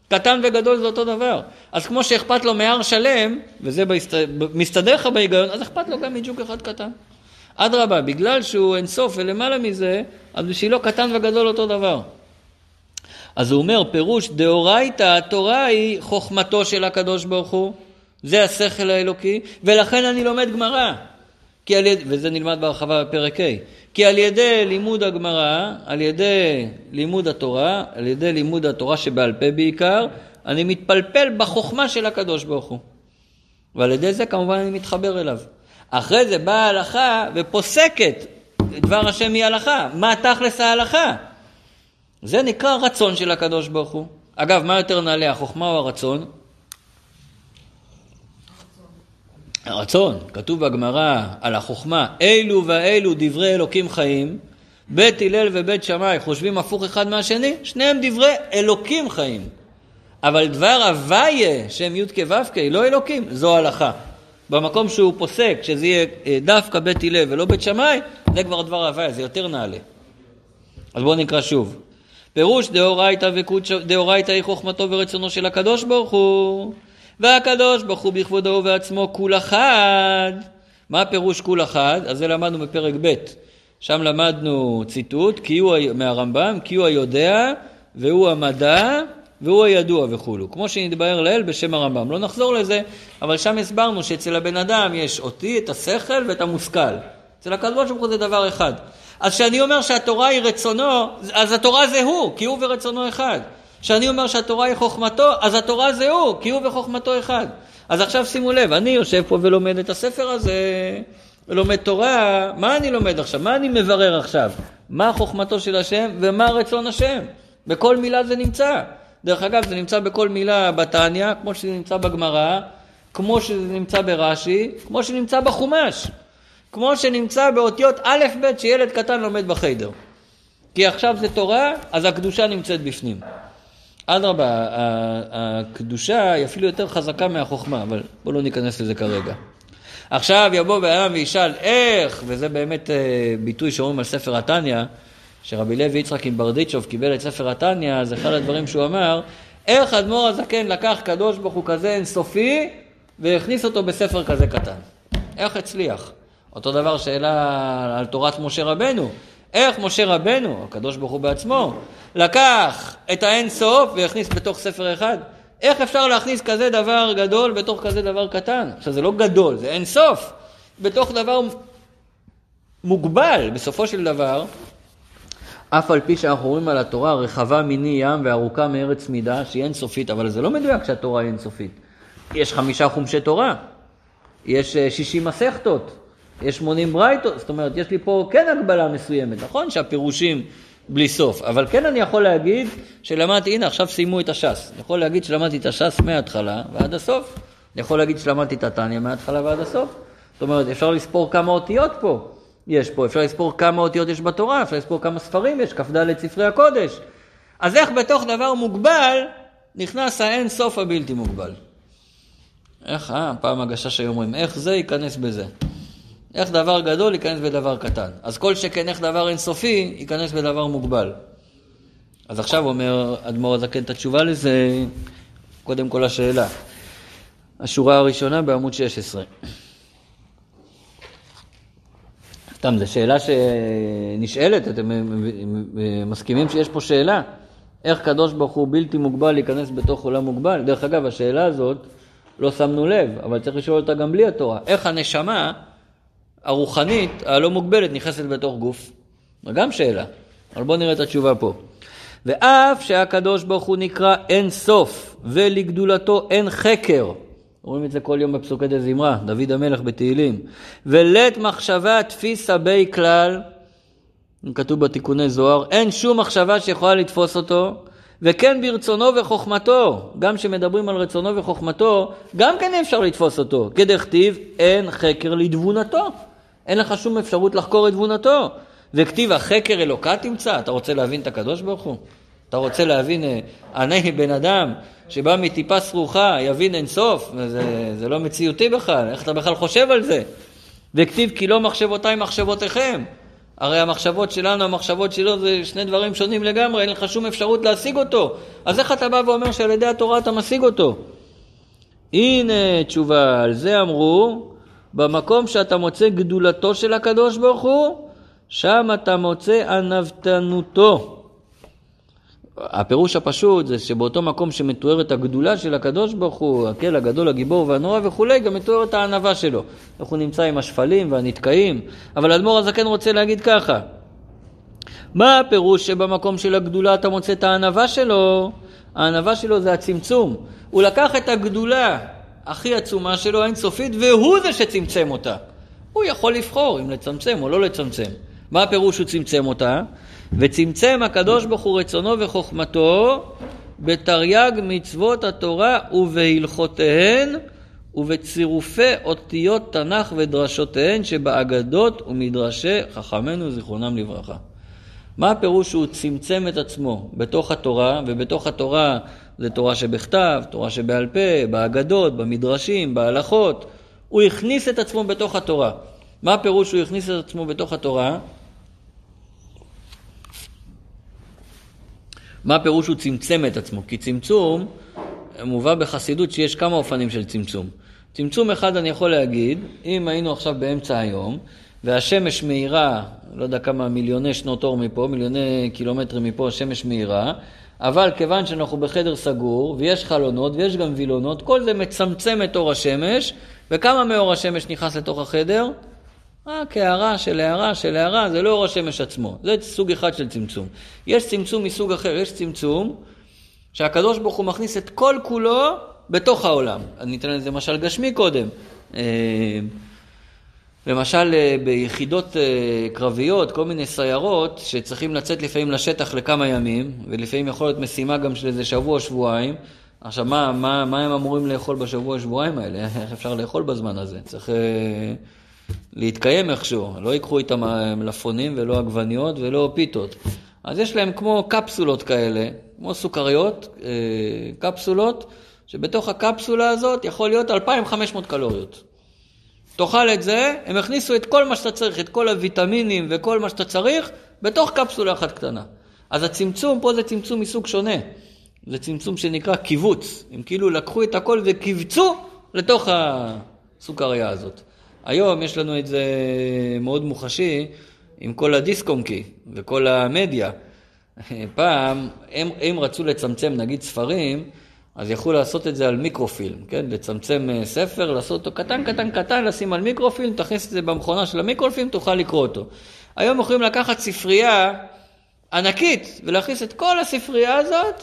קטן וגדול זה אותו דבר. אז כמו שאכפת לו מהר שלם, וזה בהסת... מסתדר לך בהיגיון, אז אכפת לו גם מג'וק אחד קטן. אדרבה, בגלל שהוא אינסוף ולמעלה מזה, אז בשבילו קטן וגדול אותו דבר. אז הוא אומר, פירוש דאורייתא, התורה היא חוכמתו של הקדוש ברוך הוא, זה השכל האלוקי, ולכן אני לומד גמרא. כי יד... וזה נלמד בהרחבה בפרק ה', כי על ידי לימוד הגמרא, על ידי לימוד התורה, על ידי לימוד התורה שבעל פה בעיקר, אני מתפלפל בחוכמה של הקדוש ברוך הוא. ועל ידי זה כמובן אני מתחבר אליו. אחרי זה באה ההלכה ופוסקת דבר השם היא הלכה. מה תכלס ההלכה? זה נקרא רצון של הקדוש ברוך הוא. אגב, מה יותר נעלה, החוכמה או הרצון? הרצון, כתוב בגמרא על החוכמה, אילו ואילו דברי אלוקים חיים, בית הלל ובית שמאי חושבים הפוך אחד מהשני, שניהם דברי אלוקים חיים. אבל דבר הוויה, שם י"ק ו"ק, לא אלוקים, זו הלכה. במקום שהוא פוסק, שזה יהיה אה, דווקא בית הלל ולא בית שמאי, זה כבר דבר הוויה, זה יותר נעלה. אז בואו נקרא שוב. פירוש דאורייתא וקודש, דאורייתא היא חוכמתו ורצונו של הקדוש ברוך הוא. והקדוש ברוך הוא בכבודו ובעצמו כול אחד. מה הפירוש כול אחד? אז זה למדנו בפרק ב', שם למדנו ציטוט כי הוא, מהרמב"ם, כי הוא היודע והוא המדע והוא הידוע וכולו, כמו שנתבהר לאל בשם הרמב"ם. לא נחזור לזה, אבל שם הסברנו שאצל הבן אדם יש אותי, את השכל ואת המושכל. אצל הקדוש ברוך הוא זה דבר אחד. אז כשאני אומר שהתורה היא רצונו, אז התורה זה הוא, כי הוא ורצונו אחד. כשאני אומר שהתורה היא חוכמתו, אז התורה זה הוא, כי הוא וחוכמתו אחד. אז עכשיו שימו לב, אני יושב פה ולומד את הספר הזה, ולומד תורה, מה אני לומד עכשיו? מה אני מברר עכשיו? מה חוכמתו של השם ומה רצון השם? בכל מילה זה נמצא. דרך אגב, זה נמצא בכל מילה בתניא, כמו שזה נמצא בגמרא, כמו שזה נמצא ברש"י, כמו שנמצא בחומש, כמו שנמצא באותיות א' ב' שילד קטן לומד בחיידר. כי עכשיו זה תורה, אז הקדושה נמצאת בפנים. אדרבה, הקדושה היא אפילו יותר חזקה מהחוכמה, אבל בואו לא ניכנס לזה כרגע. עכשיו יבוא בן אדם וישאל איך, וזה באמת אה, ביטוי שאומרים על ספר התניא, שרבי לוי יצחק עם ברדיצ'וב קיבל את ספר התניא, אז אחד הדברים שהוא אמר, איך אדמו"ר הזקן לקח קדוש ברוך הוא כזה אינסופי והכניס אותו בספר כזה קטן. איך הצליח? אותו דבר שאלה על תורת משה רבנו. איך משה רבנו, הקדוש ברוך הוא בעצמו, לקח את האין סוף והכניס בתוך ספר אחד? איך אפשר להכניס כזה דבר גדול בתוך כזה דבר קטן? עכשיו זה לא גדול, זה אין סוף. בתוך דבר מוגבל, בסופו של דבר, אף על פי שאנחנו רואים על התורה רחבה מיני ים וארוכה מארץ מידה, שהיא אינסופית, אבל זה לא מדויק שהתורה היא אינסופית. יש חמישה חומשי תורה, יש אה, שישים מסכתות, יש שמונים ברייתות, זאת אומרת, יש לי פה כן הגבלה מסוימת, נכון שהפירושים בלי סוף, אבל כן אני יכול להגיד שלמדתי, הנה עכשיו סיימו את הש"ס, אני יכול להגיד שלמדתי את הש"ס מההתחלה ועד הסוף, אני יכול להגיד שלמדתי את התניא מההתחלה ועד הסוף, זאת אומרת, אפשר לספור כמה אותיות פה. יש פה, אפשר לספור כמה אותיות יש בתורה, אפשר לספור כמה ספרים יש, כ"ד ספרי הקודש. אז איך בתוך דבר מוגבל נכנס האין סוף הבלתי מוגבל? איך, אה, פעם הגשש היו אומרים, איך זה ייכנס בזה? איך דבר גדול ייכנס בדבר קטן. אז כל שכן איך דבר אינסופי ייכנס בדבר מוגבל. אז עכשיו אומר אדמו"ר הזקן את התשובה לזה, קודם כל השאלה. השורה הראשונה בעמוד 16. סתם, זו שאלה שנשאלת, אתם מסכימים שיש פה שאלה? איך קדוש ברוך הוא בלתי מוגבל להיכנס בתוך עולם מוגבל? דרך אגב, השאלה הזאת, לא שמנו לב, אבל צריך לשאול אותה גם בלי התורה. איך הנשמה הרוחנית, הלא מוגבלת, נכנסת בתוך גוף? גם שאלה, אבל בואו נראה את התשובה פה. ואף שהקדוש ברוך הוא נקרא אין סוף, ולגדולתו אין חקר. אומרים את זה כל יום בפסוקי דה זמרה, דוד המלך בתהילים. ולית מחשבה תפיסה בי כלל, כתוב בתיקוני זוהר, אין שום מחשבה שיכולה לתפוס אותו, וכן ברצונו וחוכמתו, גם כשמדברים על רצונו וחוכמתו, גם כן אי אפשר לתפוס אותו. כדכתיב, אין חקר לתבונתו. אין לך שום אפשרות לחקור את תבונתו. וכתיב, החקר אלוקה תמצא, אתה רוצה להבין את הקדוש ברוך הוא? אתה רוצה להבין, אה, אני בן אדם שבא מטיפה סרוחה, יבין אין סוף, זה, זה לא מציאותי בכלל, איך אתה בכלל חושב על זה? וכתיב כי לא מחשבותיי מחשבותיכם. הרי המחשבות שלנו, המחשבות שלו, זה שני דברים שונים לגמרי, אין לך שום אפשרות להשיג אותו. אז איך אתה בא ואומר שעל ידי התורה אתה משיג אותו? הנה תשובה, על זה אמרו, במקום שאתה מוצא גדולתו של הקדוש ברוך הוא, שם אתה מוצא ענוותנותו. הפירוש הפשוט זה שבאותו מקום שמתוארת הגדולה של הקדוש ברוך הוא, הקל הגדול, הגיבור והנורא וכולי, גם מתוארת הענווה שלו. איך הוא נמצא עם השפלים והנתקעים. אבל אדמו"ר הזקן רוצה להגיד ככה, מה הפירוש שבמקום של הגדולה אתה מוצא את הענווה שלו? הענווה שלו זה הצמצום. הוא לקח את הגדולה הכי עצומה שלו, האינסופית, והוא זה שצמצם אותה. הוא יכול לבחור אם לצמצם או לא לצמצם. מה הפירוש שהוא צמצם אותה? וצמצם הקדוש ברוך הוא רצונו וחוכמתו בתרי"ג מצוות התורה ובהלכותיהן ובצירופי אותיות תנ"ך ודרשותיהן שבאגדות ומדרשי חכמינו זיכרונם לברכה. מה הפירוש שהוא צמצם את עצמו בתוך התורה, ובתוך התורה זה תורה שבכתב, תורה שבעל פה, באגדות, במדרשים, בהלכות. הוא הכניס את עצמו בתוך התורה. מה הפירוש שהוא הכניס את עצמו בתוך התורה? מה הפירוש הוא צמצם את עצמו? כי צמצום, מובא בחסידות שיש כמה אופנים של צמצום. צמצום אחד אני יכול להגיד, אם היינו עכשיו באמצע היום, והשמש מאירה, לא יודע כמה מיליוני שנות אור מפה, מיליוני קילומטרים מפה, השמש מאירה, אבל כיוון שאנחנו בחדר סגור, ויש חלונות, ויש גם וילונות, כל זה מצמצם את אור השמש, וכמה מאור השמש נכנס לתוך החדר? רק הערה של הערה של הערה, זה לא אור השמש עצמו, זה סוג אחד של צמצום. יש צמצום מסוג אחר, יש צמצום שהקדוש ברוך הוא מכניס את כל כולו בתוך העולם. אני אתן לזה משל גשמי קודם. אה, למשל אה, ביחידות אה, קרביות, כל מיני סיירות שצריכים לצאת לפעמים לשטח לכמה ימים, ולפעמים יכול להיות משימה גם של איזה שבוע, שבועיים. עכשיו, מה, מה, מה הם אמורים לאכול בשבוע, שבועיים האלה? איך אפשר לאכול בזמן הזה? צריך להתקיים איכשהו. לא ייקחו איתם מלפפונים ולא עגבניות ולא פיתות. אז יש להם כמו קפסולות כאלה, כמו סוכריות, אה, קפסולות, שבתוך הקפסולה הזאת יכול להיות 2,500 קלוריות. תאכל את זה, הם הכניסו את כל מה שאתה צריך, את כל הוויטמינים וכל מה שאתה צריך, בתוך קפסולה אחת קטנה. אז הצמצום, פה זה צמצום מסוג שונה. זה צמצום שנקרא קיבוץ. הם כאילו לקחו את הכל וקיבצו לתוך הסוכריה הזאת. היום יש לנו את זה מאוד מוחשי עם כל הדיסקונקי וכל המדיה. פעם, הם, הם רצו לצמצם נגיד ספרים, אז יכלו לעשות את זה על מיקרופילם, כן? לצמצם אה, ספר, לעשות אותו קטן, קטן, קטן, לשים על מיקרופילם, תכניס את זה במכונה של המיקרופילם, תוכל לקרוא אותו. היום יכולים לקחת ספרייה ענקית ולהכניס את כל הספרייה הזאת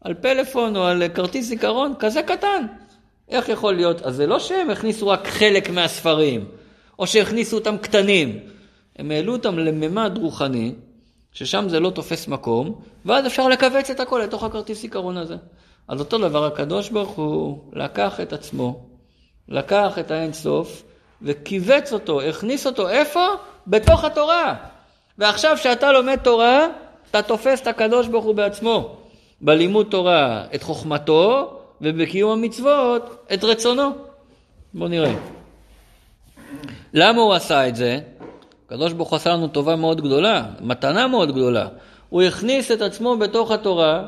על פלאפון או על כרטיס זיכרון כזה קטן. איך יכול להיות? אז זה לא שהם הכניסו רק חלק מהספרים, או שהכניסו אותם קטנים. הם העלו אותם לממד רוחני, ששם זה לא תופס מקום, ואז אפשר לכווץ את הכל לתוך הכרטיס זיכרון הזה. אז אותו דבר הקדוש ברוך הוא לקח את עצמו, לקח את האין סוף וכיווץ אותו, הכניס אותו איפה? בתוך התורה. ועכשיו כשאתה לומד תורה, אתה תופס את הקדוש ברוך הוא בעצמו. בלימוד תורה את חוכמתו ובקיום המצוות את רצונו. בואו נראה. למה הוא עשה את זה? הקדוש ברוך הוא עשה לנו טובה מאוד גדולה, מתנה מאוד גדולה. הוא הכניס את עצמו בתוך התורה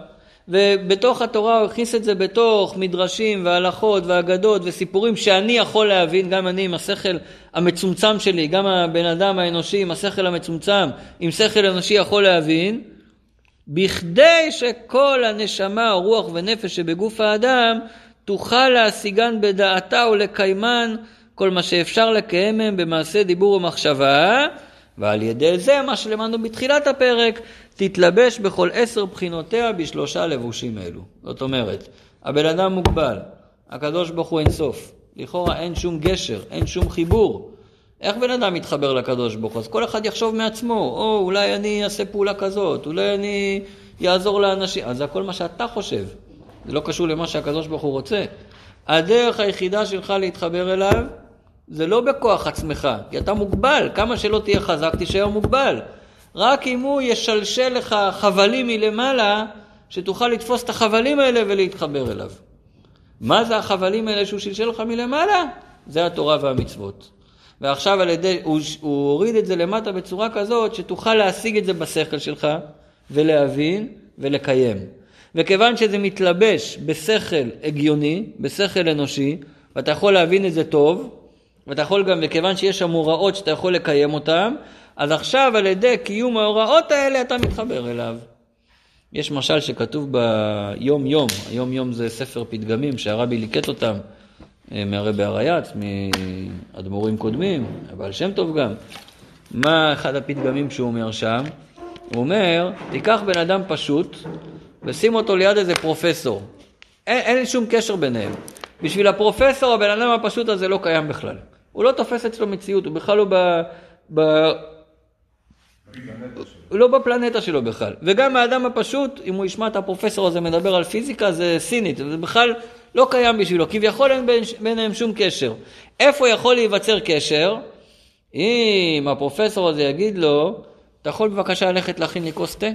ובתוך התורה הוא הכניס את זה בתוך מדרשים והלכות ואגדות וסיפורים שאני יכול להבין, גם אני עם השכל המצומצם שלי, גם הבן אדם האנושי עם השכל המצומצם, עם שכל אנושי יכול להבין, בכדי שכל הנשמה, רוח ונפש שבגוף האדם תוכל להשיגן בדעתה ולקיימן כל מה שאפשר לקיים מהם במעשה דיבור ומחשבה, ועל ידי זה, מה שלמדנו בתחילת הפרק, תתלבש בכל עשר בחינותיה בשלושה לבושים אלו. זאת אומרת, הבן אדם מוגבל, הקדוש ברוך הוא אינסוף. לכאורה אין שום גשר, אין שום חיבור. איך בן אדם מתחבר לקדוש ברוך הוא? אז כל אחד יחשוב מעצמו, או אולי אני אעשה פעולה כזאת, אולי אני אעזור לאנשים. אז זה הכל מה שאתה חושב. זה לא קשור למה שהקדוש ברוך הוא רוצה. הדרך היחידה שלך להתחבר אליו זה לא בכוח עצמך, כי אתה מוגבל. כמה שלא תהיה חזק, תישאר מוגבל. רק אם הוא ישלשל לך חבלים מלמעלה, שתוכל לתפוס את החבלים האלה ולהתחבר אליו. מה זה החבלים האלה שהוא שלשל לך מלמעלה? זה התורה והמצוות. ועכשיו על ידי, הוא, הוא הוריד את זה למטה בצורה כזאת שתוכל להשיג את זה בשכל שלך ולהבין ולקיים. וכיוון שזה מתלבש בשכל הגיוני, בשכל אנושי, ואתה יכול להבין את זה טוב, ואתה יכול גם, וכיוון שיש שם הוראות שאתה יכול לקיים אותן, אז עכשיו על ידי קיום ההוראות האלה אתה מתחבר אליו. יש משל שכתוב ביום יום, היום יום זה ספר פתגמים שהרבי ליקט אותם אה, מהרבי הרייץ, מאדמו"רים קודמים, הבעל שם טוב גם. מה אחד הפתגמים שהוא אומר שם? הוא אומר, תיקח בן אדם פשוט ושים אותו ליד איזה פרופסור. אין, אין שום קשר ביניהם. בשביל הפרופסור הבן אדם הפשוט הזה לא קיים בכלל. הוא לא תופס אצלו מציאות, הוא בכלל לא ב... ב... הוא לא בפלנטה שלו בכלל. וגם האדם הפשוט, אם הוא ישמע את הפרופסור הזה מדבר על פיזיקה, זה סינית, זה בכלל לא קיים בשבילו, כביכול אין ביניהם שום קשר. איפה יכול להיווצר קשר? אם הפרופסור הזה יגיד לו, אתה יכול בבקשה ללכת להכין לי כוס תה?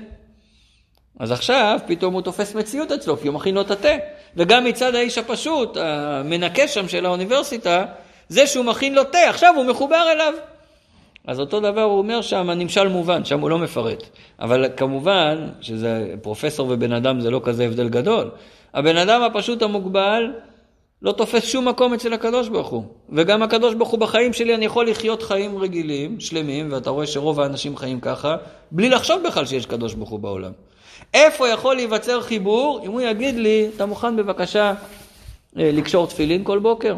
אז עכשיו פתאום הוא תופס מציאות אצלו, כי הוא מכין לו את התה. וגם מצד האיש הפשוט, המנקה שם של האוניברסיטה, זה שהוא מכין לו תה, עכשיו הוא מחובר אליו. אז אותו דבר הוא אומר שם, הנמשל מובן, שם הוא לא מפרט. אבל כמובן, שזה פרופסור ובן אדם זה לא כזה הבדל גדול. הבן אדם הפשוט המוגבל לא תופס שום מקום אצל הקדוש ברוך הוא. וגם הקדוש ברוך הוא בחיים שלי, אני יכול לחיות חיים רגילים, שלמים, ואתה רואה שרוב האנשים חיים ככה, בלי לחשוב בכלל שיש קדוש ברוך הוא בעולם. איפה יכול להיווצר חיבור אם הוא יגיד לי, אתה מוכן בבקשה אה, לקשור תפילין כל בוקר?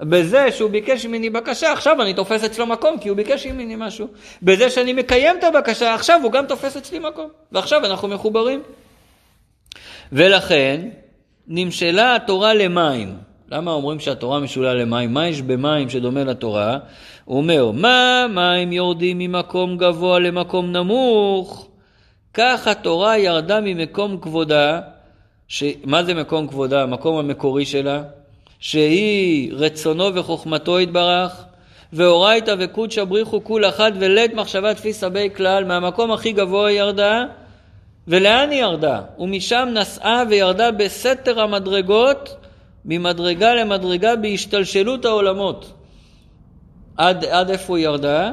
בזה שהוא ביקש ממני בקשה, עכשיו אני תופס אצלו מקום, כי הוא ביקש ממני משהו. בזה שאני מקיים את הבקשה, עכשיו הוא גם תופס אצלי מקום. ועכשיו אנחנו מחוברים. ולכן, נמשלה התורה למים. למה אומרים שהתורה משולה למים? מה יש במים שדומה לתורה? הוא אומר, מה מים יורדים ממקום גבוה למקום נמוך? כך התורה ירדה ממקום כבודה, ש... מה זה מקום כבודה? המקום המקורי שלה, שהיא רצונו וחוכמתו יתברך, ואורייתא וקודשא בריחו כול אחת ולית מחשבה תפי סבי כלל, מהמקום הכי גבוה ירדה, ולאן היא ירדה? ומשם נסעה וירדה בסתר המדרגות, ממדרגה למדרגה בהשתלשלות העולמות. עד, עד איפה היא ירדה?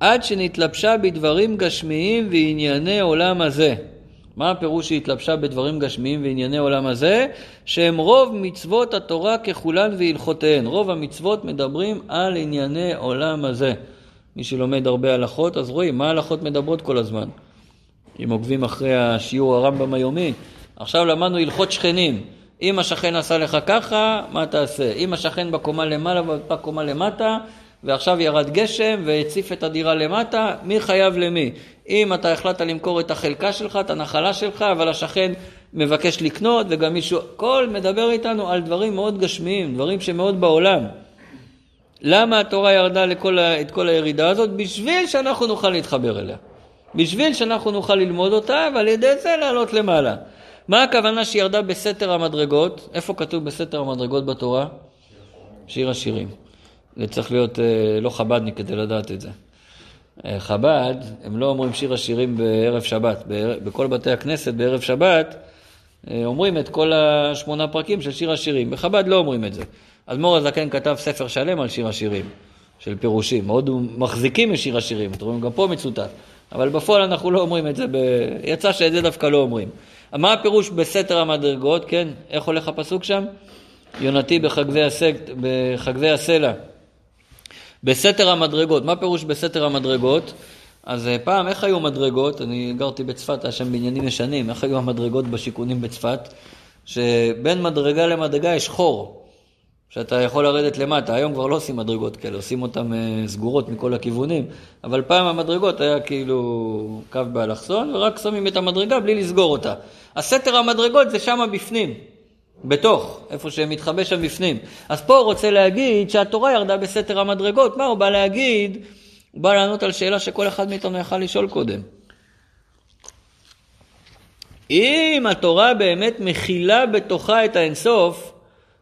עד שנתלבשה בדברים גשמיים וענייני עולם הזה. מה הפירוש שהתלבשה בדברים גשמיים וענייני עולם הזה? שהם רוב מצוות התורה ככולן והלכותיהן. רוב המצוות מדברים על ענייני עולם הזה. מי שלומד הרבה הלכות, אז רואים מה ההלכות מדברות כל הזמן. אם עוקבים אחרי השיעור הרמב"ם היומי, עכשיו למדנו הלכות שכנים. אם השכן עשה לך ככה, מה תעשה? אם השכן בקומה למעלה ובקומה למטה, ועכשיו ירד גשם והציף את הדירה למטה, מי חייב למי? אם אתה החלטת למכור את החלקה שלך, את הנחלה שלך, אבל השכן מבקש לקנות וגם מישהו, הכל מדבר איתנו על דברים מאוד גשמיים, דברים שמאוד בעולם. למה התורה ירדה לכל, את כל הירידה הזאת? בשביל שאנחנו נוכל להתחבר אליה. בשביל שאנחנו נוכל ללמוד אותה ועל ידי זה לעלות למעלה. מה הכוונה שירדה בסתר המדרגות? איפה כתוב בסתר המדרגות בתורה? שיר השירים. זה צריך להיות אה, לא חב"דניק כדי לדעת את זה. אה, חב"ד, הם לא אומרים שיר השירים בערב שבת. בכל בתי הכנסת בערב שבת אה, אומרים את כל השמונה פרקים של שיר השירים. בחב"ד לא אומרים את זה. אדמו"ר הזקן כתב ספר שלם על שיר השירים, של פירושים. מאוד מחזיקים משיר השירים, אתם רואים, גם פה מצוטט. אבל בפועל אנחנו לא אומרים את זה, ב... יצא שאת זה דווקא לא אומרים. מה הפירוש בסתר המדרגות, כן? איך הולך הפסוק שם? יונתי בחגבי, הסג... בחגבי הסלע. בסתר המדרגות, מה פירוש בסתר המדרגות? אז אה, פעם, איך היו מדרגות? אני גרתי בצפת, היה שם בניינים ישנים, איך היו המדרגות בשיכונים בצפת? שבין מדרגה למדרגה יש חור, שאתה יכול לרדת למטה. היום כבר לא עושים מדרגות כאלה, עושים אותן אה, סגורות מכל הכיוונים, אבל פעם המדרגות היה כאילו קו באלכסון, ורק שמים את המדרגה בלי לסגור אותה. הסתר המדרגות זה שם בפנים. בתוך, איפה שמתחבא שם בפנים. אז פה הוא רוצה להגיד שהתורה ירדה בסתר המדרגות. מה הוא בא להגיד? הוא בא לענות על שאלה שכל אחד מאיתנו יכל לשאול קודם. אם התורה באמת מכילה בתוכה את האינסוף,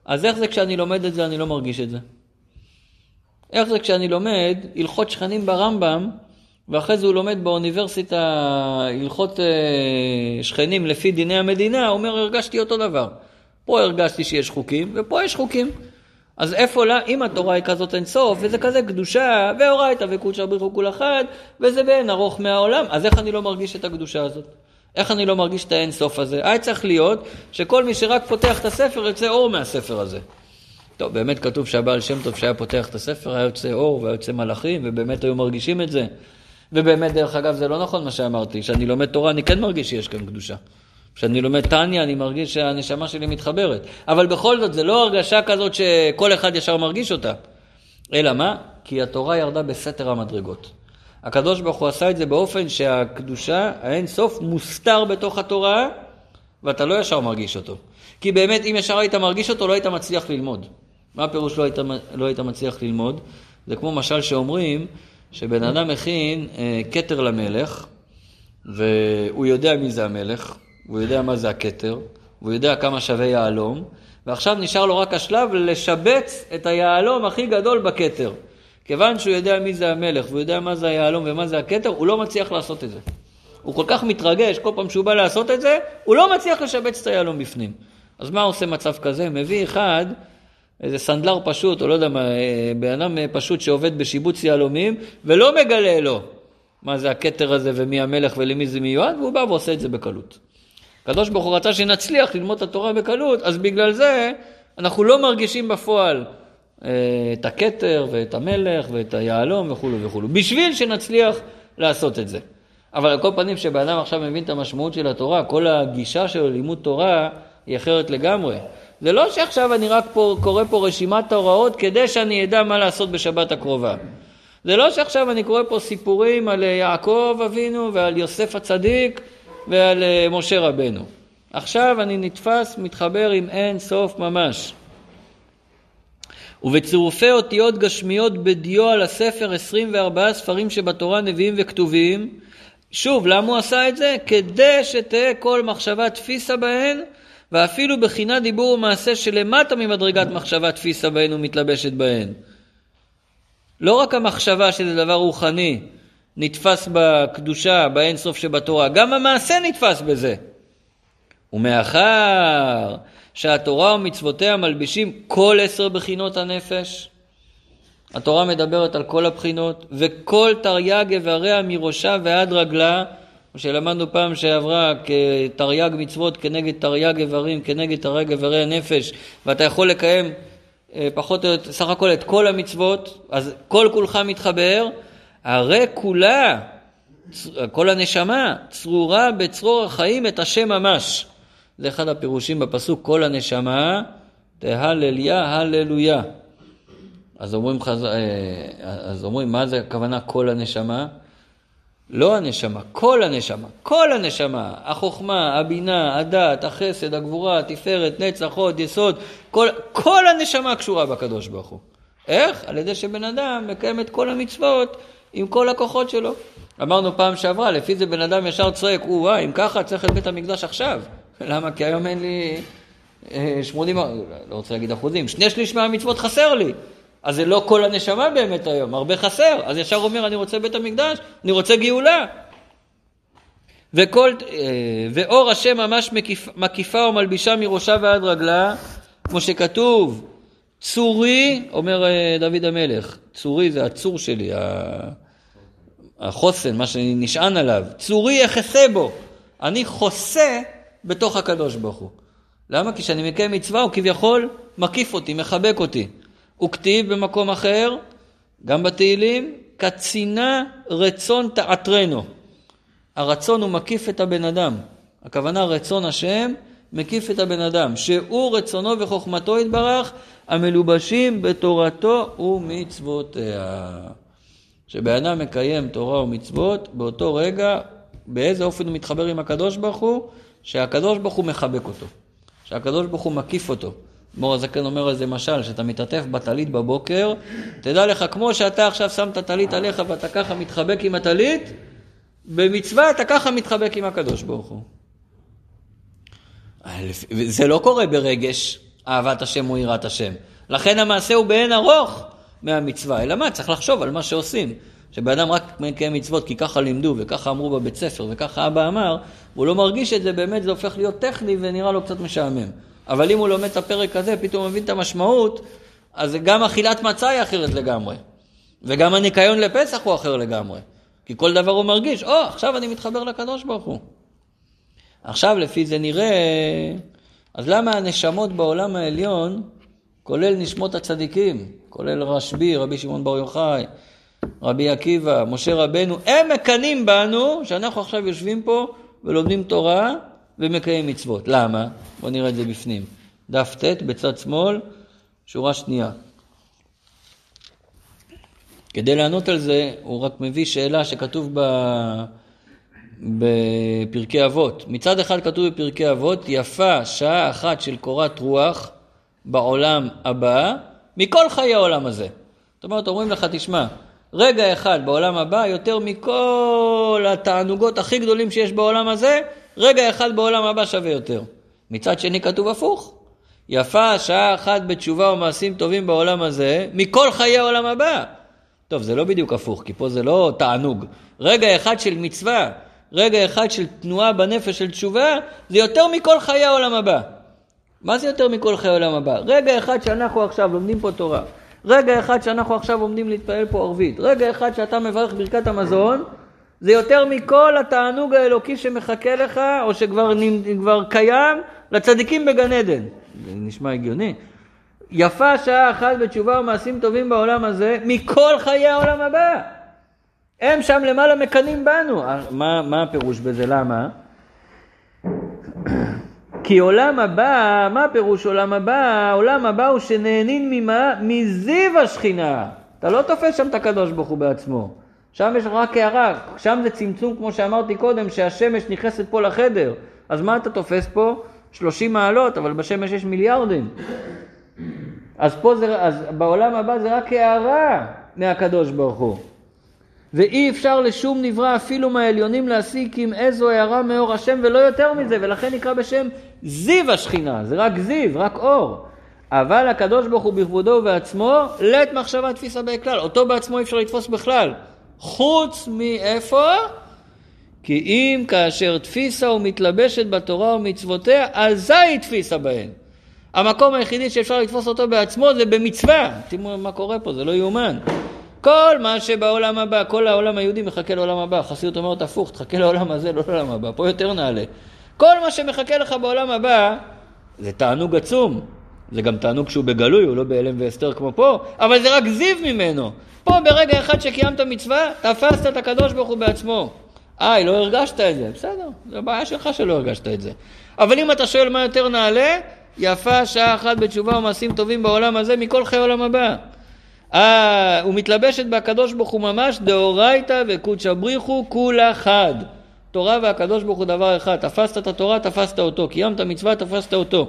אז איך זה כשאני לומד את זה אני לא מרגיש את זה? איך זה כשאני לומד הלכות שכנים ברמב"ם, ואחרי זה הוא לומד באוניברסיטה הלכות אה, שכנים לפי דיני המדינה, הוא אומר, הרגשתי אותו דבר. פה הרגשתי שיש חוקים, ופה יש חוקים. אז איפה, לה, אם התורה היא כזאת אינסוף, וזה כזה קדושה, ואורייתא וקודשא בריחו כול אחד, וזה בין ארוך מהעולם, אז איך אני לא מרגיש את הקדושה הזאת? איך אני לא מרגיש את האינסוף הזה? היה צריך להיות שכל מי שרק פותח את הספר יוצא אור מהספר הזה. טוב, באמת כתוב שהבעל שם טוב שהיה פותח את הספר, היה יוצא אור והיה יוצא מלאכים, ובאמת היו מרגישים את זה. ובאמת, דרך אגב, זה לא נכון מה שאמרתי, כשאני לומד תורה אני כן מרגיש שיש כאן קדושה. כשאני לומד טניה, אני מרגיש שהנשמה שלי מתחברת. אבל בכל זאת, זה לא הרגשה כזאת שכל אחד ישר מרגיש אותה. אלא מה? כי התורה ירדה בסתר המדרגות. הקדוש ברוך הוא עשה את זה באופן שהקדושה, האין סוף, מוסתר בתוך התורה, ואתה לא ישר מרגיש אותו. כי באמת, אם ישר היית מרגיש אותו, לא היית מצליח ללמוד. מה הפירוש לא היית, לא היית מצליח ללמוד? זה כמו משל שאומרים, שבן אדם מכין אה, כתר למלך, והוא יודע מי זה המלך, הוא יודע מה זה הכתר, הוא יודע כמה שווה יהלום, ועכשיו נשאר לו רק השלב לשבץ את היהלום הכי גדול בכתר. כיוון שהוא יודע מי זה המלך והוא יודע מה זה היהלום ומה זה הכתר, הוא לא מצליח לעשות את זה. הוא כל כך מתרגש, כל פעם שהוא בא לעשות את זה, הוא לא מצליח לשבץ את היהלום בפנים. אז מה עושה מצב כזה? מביא אחד, איזה סנדלר פשוט, או לא יודע מה, אה, בן אדם פשוט שעובד בשיבוץ יהלומים, ולא מגלה לו מה זה הכתר הזה ומי המלך ולמי זה מיועד, והוא בא ועושה את זה בקלות. הקדוש ברוך הוא רצה שנצליח ללמוד את התורה בקלות, אז בגלל זה אנחנו לא מרגישים בפועל אה, את הכתר ואת המלך ואת היהלום וכולו וכולו, בשביל שנצליח לעשות את זה. אבל על כל פנים, כשבן אדם עכשיו מבין את המשמעות של התורה, כל הגישה שלו ללימוד תורה היא אחרת לגמרי. זה לא שעכשיו אני רק פה, קורא פה רשימת ההוראות כדי שאני אדע מה לעשות בשבת הקרובה. זה לא שעכשיו אני קורא פה סיפורים על יעקב אבינו ועל יוסף הצדיק ועל אה, משה רבנו. עכשיו אני נתפס, מתחבר עם אין סוף ממש. ובצירופי אותיות גשמיות בדיו על הספר 24 ספרים שבתורה נביאים וכתובים. שוב, למה הוא עשה את זה? כדי שתהא כל מחשבה תפיסה בהן, ואפילו בחינת דיבור ומעשה שלמטה ממדרגת מחשבה תפיסה בהן ומתלבשת בהן. לא רק המחשבה שזה דבר רוחני, נתפס בקדושה, באין סוף שבתורה, גם המעשה נתפס בזה. ומאחר שהתורה ומצוותיה מלבישים כל עשר בחינות הנפש, התורה מדברת על כל הבחינות, וכל תרי"ג איבריה מראשה ועד רגלה, שלמדנו פעם שעברה, כתרי"ג מצוות כנגד תרי"ג איברים, כנגד תרי"ג איברי הנפש, ואתה יכול לקיים אה, פחות או יותר, סך הכל את כל המצוות, אז כל כולך מתחבר, הרי כולה, כל הנשמה, צרורה בצרור החיים את השם ממש. זה אחד הפירושים בפסוק, כל הנשמה, תהלליה הללויה. אז אומרים, חז... אה, אז אומרים, מה זה הכוונה כל הנשמה? לא הנשמה, כל הנשמה, כל הנשמה, החוכמה, הבינה, הדת, החסד, הגבורה, התפארת, נצח, הוד, יסוד, כל, כל הנשמה קשורה בקדוש ברוך הוא. איך? על ידי שבן אדם מקיים את כל המצוות עם כל הכוחות שלו. אמרנו פעם שעברה, לפי זה בן אדם ישר צועק, או אם ככה צריך את בית המקדש עכשיו. למה? כי היום אין לי 80, אה, לא רוצה להגיד אחוזים, שני שליש מהמצוות חסר לי. אז זה לא כל הנשמה באמת היום, הרבה חסר. אז ישר אומר, אני רוצה בית המקדש, אני רוצה גאולה. וכל, אה, ואור השם ממש מקיף, מקיפה ומלבישה מראשה ועד רגלה, כמו שכתוב, צורי, אומר אה, דוד המלך, צורי זה הצור שלי, החוסן, מה שאני נשען עליו, צורי יחסה בו, אני חוסה בתוך הקדוש ברוך הוא. למה? כי כשאני מקיים מצווה הוא כביכול מקיף אותי, מחבק אותי. הוא כתיב במקום אחר, גם בתהילים, קצינה רצון תעטרנו. הרצון הוא מקיף את הבן אדם. הכוונה רצון השם מקיף את הבן אדם, שהוא רצונו וחוכמתו יתברך, המלובשים בתורתו ומצוותיה. כשבן אדם מקיים תורה ומצוות, באותו רגע, באיזה אופן הוא מתחבר עם הקדוש ברוך הוא? שהקדוש ברוך הוא מחבק אותו, שהקדוש ברוך הוא מקיף אותו. מור הזקן אומר על זה משל, שאתה מתעטף בטלית בבוקר, תדע לך, כמו שאתה עכשיו שם את הטלית עליך ואתה ככה מתחבק עם הטלית, במצווה אתה ככה מתחבק עם הקדוש ברוך הוא. זה לא קורה ברגש אהבת השם או יראת השם. לכן המעשה הוא באין ארוך מהמצווה, אלא מה? צריך לחשוב על מה שעושים. שבן אדם רק מקיים מצוות כי ככה לימדו וככה אמרו בבית ספר וככה אבא אמר, הוא לא מרגיש את זה, באמת זה הופך להיות טכני ונראה לו קצת משעמם. אבל אם הוא לומד את הפרק הזה, פתאום הוא מבין את המשמעות, אז גם אכילת מצה היא אחרת לגמרי. וגם הניקיון לפסח הוא אחר לגמרי. כי כל דבר הוא מרגיש, או, oh, עכשיו אני מתחבר לקדוש ברוך הוא. עכשיו לפי זה נראה, אז למה הנשמות בעולם העליון, כולל נשמות הצדיקים, כולל רשב"י, רבי שמעון בר יוחאי, רבי עקיבא, משה רבנו, הם מקנאים בנו, שאנחנו עכשיו יושבים פה ולומדים תורה ומקיים מצוות. למה? בואו נראה את זה בפנים. דף ט' בצד שמאל, שורה שנייה. כדי לענות על זה, הוא רק מביא שאלה שכתוב ב... בפרקי אבות. מצד אחד כתוב בפרקי אבות, יפה שעה אחת של קורת רוח בעולם הבא, מכל חיי העולם הזה. זאת אומרת, אומרים לך, תשמע, רגע אחד בעולם הבא, יותר מכל התענוגות הכי גדולים שיש בעולם הזה, רגע אחד בעולם הבא שווה יותר. מצד שני כתוב הפוך. יפה שעה אחת בתשובה ומעשים טובים בעולם הזה, מכל חיי העולם הבא. טוב, זה לא בדיוק הפוך, כי פה זה לא תענוג. רגע אחד של מצווה, רגע אחד של תנועה בנפש של תשובה, זה יותר מכל חיי העולם הבא. מה זה יותר מכל חיי העולם הבא? רגע אחד שאנחנו עכשיו לומדים פה תורה, רגע אחד שאנחנו עכשיו עומדים להתפעל פה ערבית, רגע אחד שאתה מברך ברכת המזון, זה יותר מכל התענוג האלוקי שמחכה לך, או שכבר כבר קיים, לצדיקים בגן עדן. זה נשמע הגיוני. יפה שעה אחת בתשובה ומעשים טובים בעולם הזה, מכל חיי העולם הבא. הם שם למעלה מקנאים בנו. מה, מה הפירוש בזה? למה? כי עולם הבא, מה פירוש עולם הבא? עולם הבא הוא שנהנין ממה? מזיו השכינה. אתה לא תופס שם את הקדוש ברוך הוא בעצמו. שם יש רק הערה, שם זה צמצום כמו שאמרתי קודם, שהשמש נכנסת פה לחדר. אז מה אתה תופס פה? 30 מעלות, אבל בשמש יש מיליארדים. אז פה זה, אז בעולם הבא זה רק הערה מהקדוש ברוך הוא. ואי אפשר לשום נברא אפילו מהעליונים להסיק עם איזו הערה מאור השם ולא יותר מזה, ולכן נקרא בשם זיו השכינה, זה רק זיו, רק אור. אבל הקדוש ברוך הוא בכבודו ובעצמו, לית מחשבה תפיסה בכלל, אותו בעצמו אי אפשר לתפוס בכלל. חוץ מאיפה? כי אם כאשר תפיסה ומתלבשת בתורה ומצוותיה, זה היא תפיסה בהן. המקום היחידי שאפשר לתפוס אותו בעצמו זה במצווה. תראו מה קורה פה, זה לא יאומן. כל מה שבעולם הבא, כל העולם היהודי מחכה לעולם הבא. חסידות אומרת הפוך, תחכה לעולם הזה, לא לעולם הבא. פה יותר נעלה. כל מה שמחכה לך בעולם הבא, זה תענוג עצום. זה גם תענוג שהוא בגלוי, הוא לא בהלם והסתר כמו פה, אבל זה רק זיו ממנו. פה ברגע אחד שקיימת מצווה, תפסת את הקדוש ברוך הוא בעצמו. איי, לא הרגשת את זה. בסדר, זו בעיה שלך שלא הרגשת את זה. אבל אם אתה שואל מה יותר נעלה, יפה שעה אחת בתשובה ומעשים טובים בעולם הזה מכל חיי עולם הבא. אה, ומתלבשת בהקדוש ברוך הוא ממש דאורייתא וקודשא בריחו כולה חד. תורה והקדוש ברוך הוא דבר אחד. תפסת את התורה, תפסת אותו. קיימת מצווה, תפסת אותו.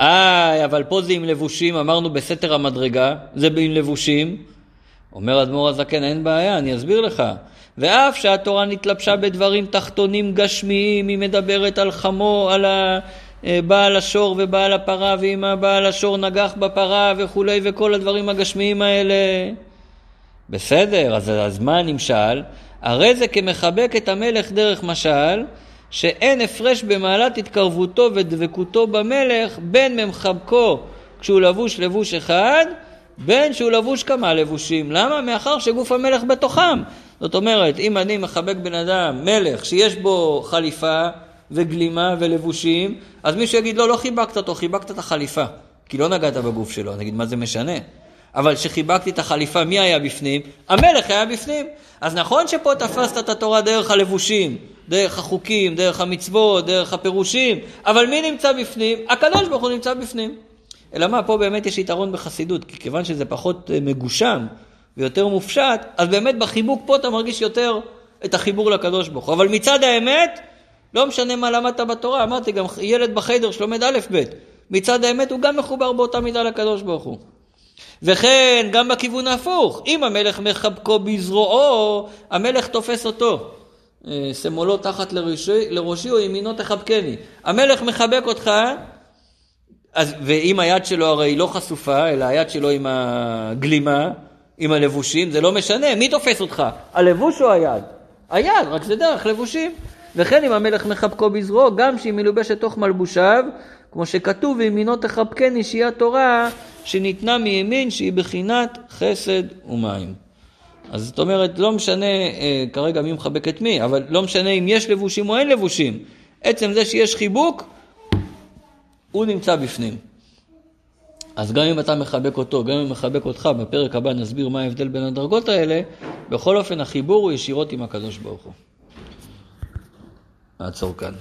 אה, אבל פה זה עם לבושים, אמרנו בסתר המדרגה, זה עם לבושים. אומר אדמו"ר הזקן, אין בעיה, אני אסביר לך. ואף שהתורה נתלבשה בדברים תחתונים גשמיים, היא מדברת על חמו, על בעל השור ובעל הפרה, ואם הבעל השור נגח בפרה וכולי, וכל הדברים הגשמיים האלה. בסדר, אז, אז מה הנמשל? הרי זה כמחבק את המלך דרך משל, שאין הפרש במעלת התקרבותו ודבקותו במלך בין ממחבקו כשהוא לבוש לבוש אחד, בין שהוא לבוש כמה לבושים. למה? מאחר שגוף המלך בתוכם. זאת אומרת, אם אני מחבק בן אדם, מלך, שיש בו חליפה וגלימה ולבושים, אז מישהו יגיד, לא, לא חיבקת אותו, חיבקת את החליפה, כי לא נגעת בגוף שלו. אני אגיד, מה זה משנה? אבל כשחיבקתי את החליפה, מי היה בפנים? המלך היה בפנים. אז נכון שפה תפסת את התורה דרך הלבושים, דרך החוקים, דרך המצוות, דרך הפירושים, אבל מי נמצא בפנים? הקדוש ברוך הוא נמצא בפנים. אלא מה, פה באמת יש יתרון בחסידות, כי כיוון שזה פחות אה, מגושם ויותר מופשט, אז באמת בחיבוק פה אתה מרגיש יותר את החיבור לקדוש ברוך הוא. אבל מצד האמת, לא משנה מה למדת בתורה, אמרתי, גם ילד בחדר שלומד א' ב', מצד האמת הוא גם מחובר באותה מידה לקדוש ברוך הוא. וכן, גם בכיוון ההפוך, אם המלך מחבקו בזרועו, המלך תופס אותו. אה, שמאלו תחת לראשי, לראשי או ימינו תחבקני. המלך מחבק אותך, אז, ואם היד שלו הרי לא חשופה, אלא היד שלו עם הגלימה, עם הלבושים, זה לא משנה, מי תופס אותך? הלבוש או היד? היד, רק זה דרך לבושים. וכן אם המלך מחבקו בזרועו, גם שהיא מלובשת תוך מלבושיו, כמו שכתוב, וימינו תחבקני שהיא התורה שניתנה מימין, שהיא בחינת חסד ומים. אז זאת אומרת, לא משנה אה, כרגע מי מחבק את מי, אבל לא משנה אם יש לבושים או אין לבושים. עצם זה שיש חיבוק, הוא נמצא בפנים. אז גם אם אתה מחבק אותו, גם אם מחבק אותך, בפרק הבא נסביר מה ההבדל בין הדרגות האלה, בכל אופן החיבור הוא ישירות עם הקדוש ברוך הוא. נעצור כאן.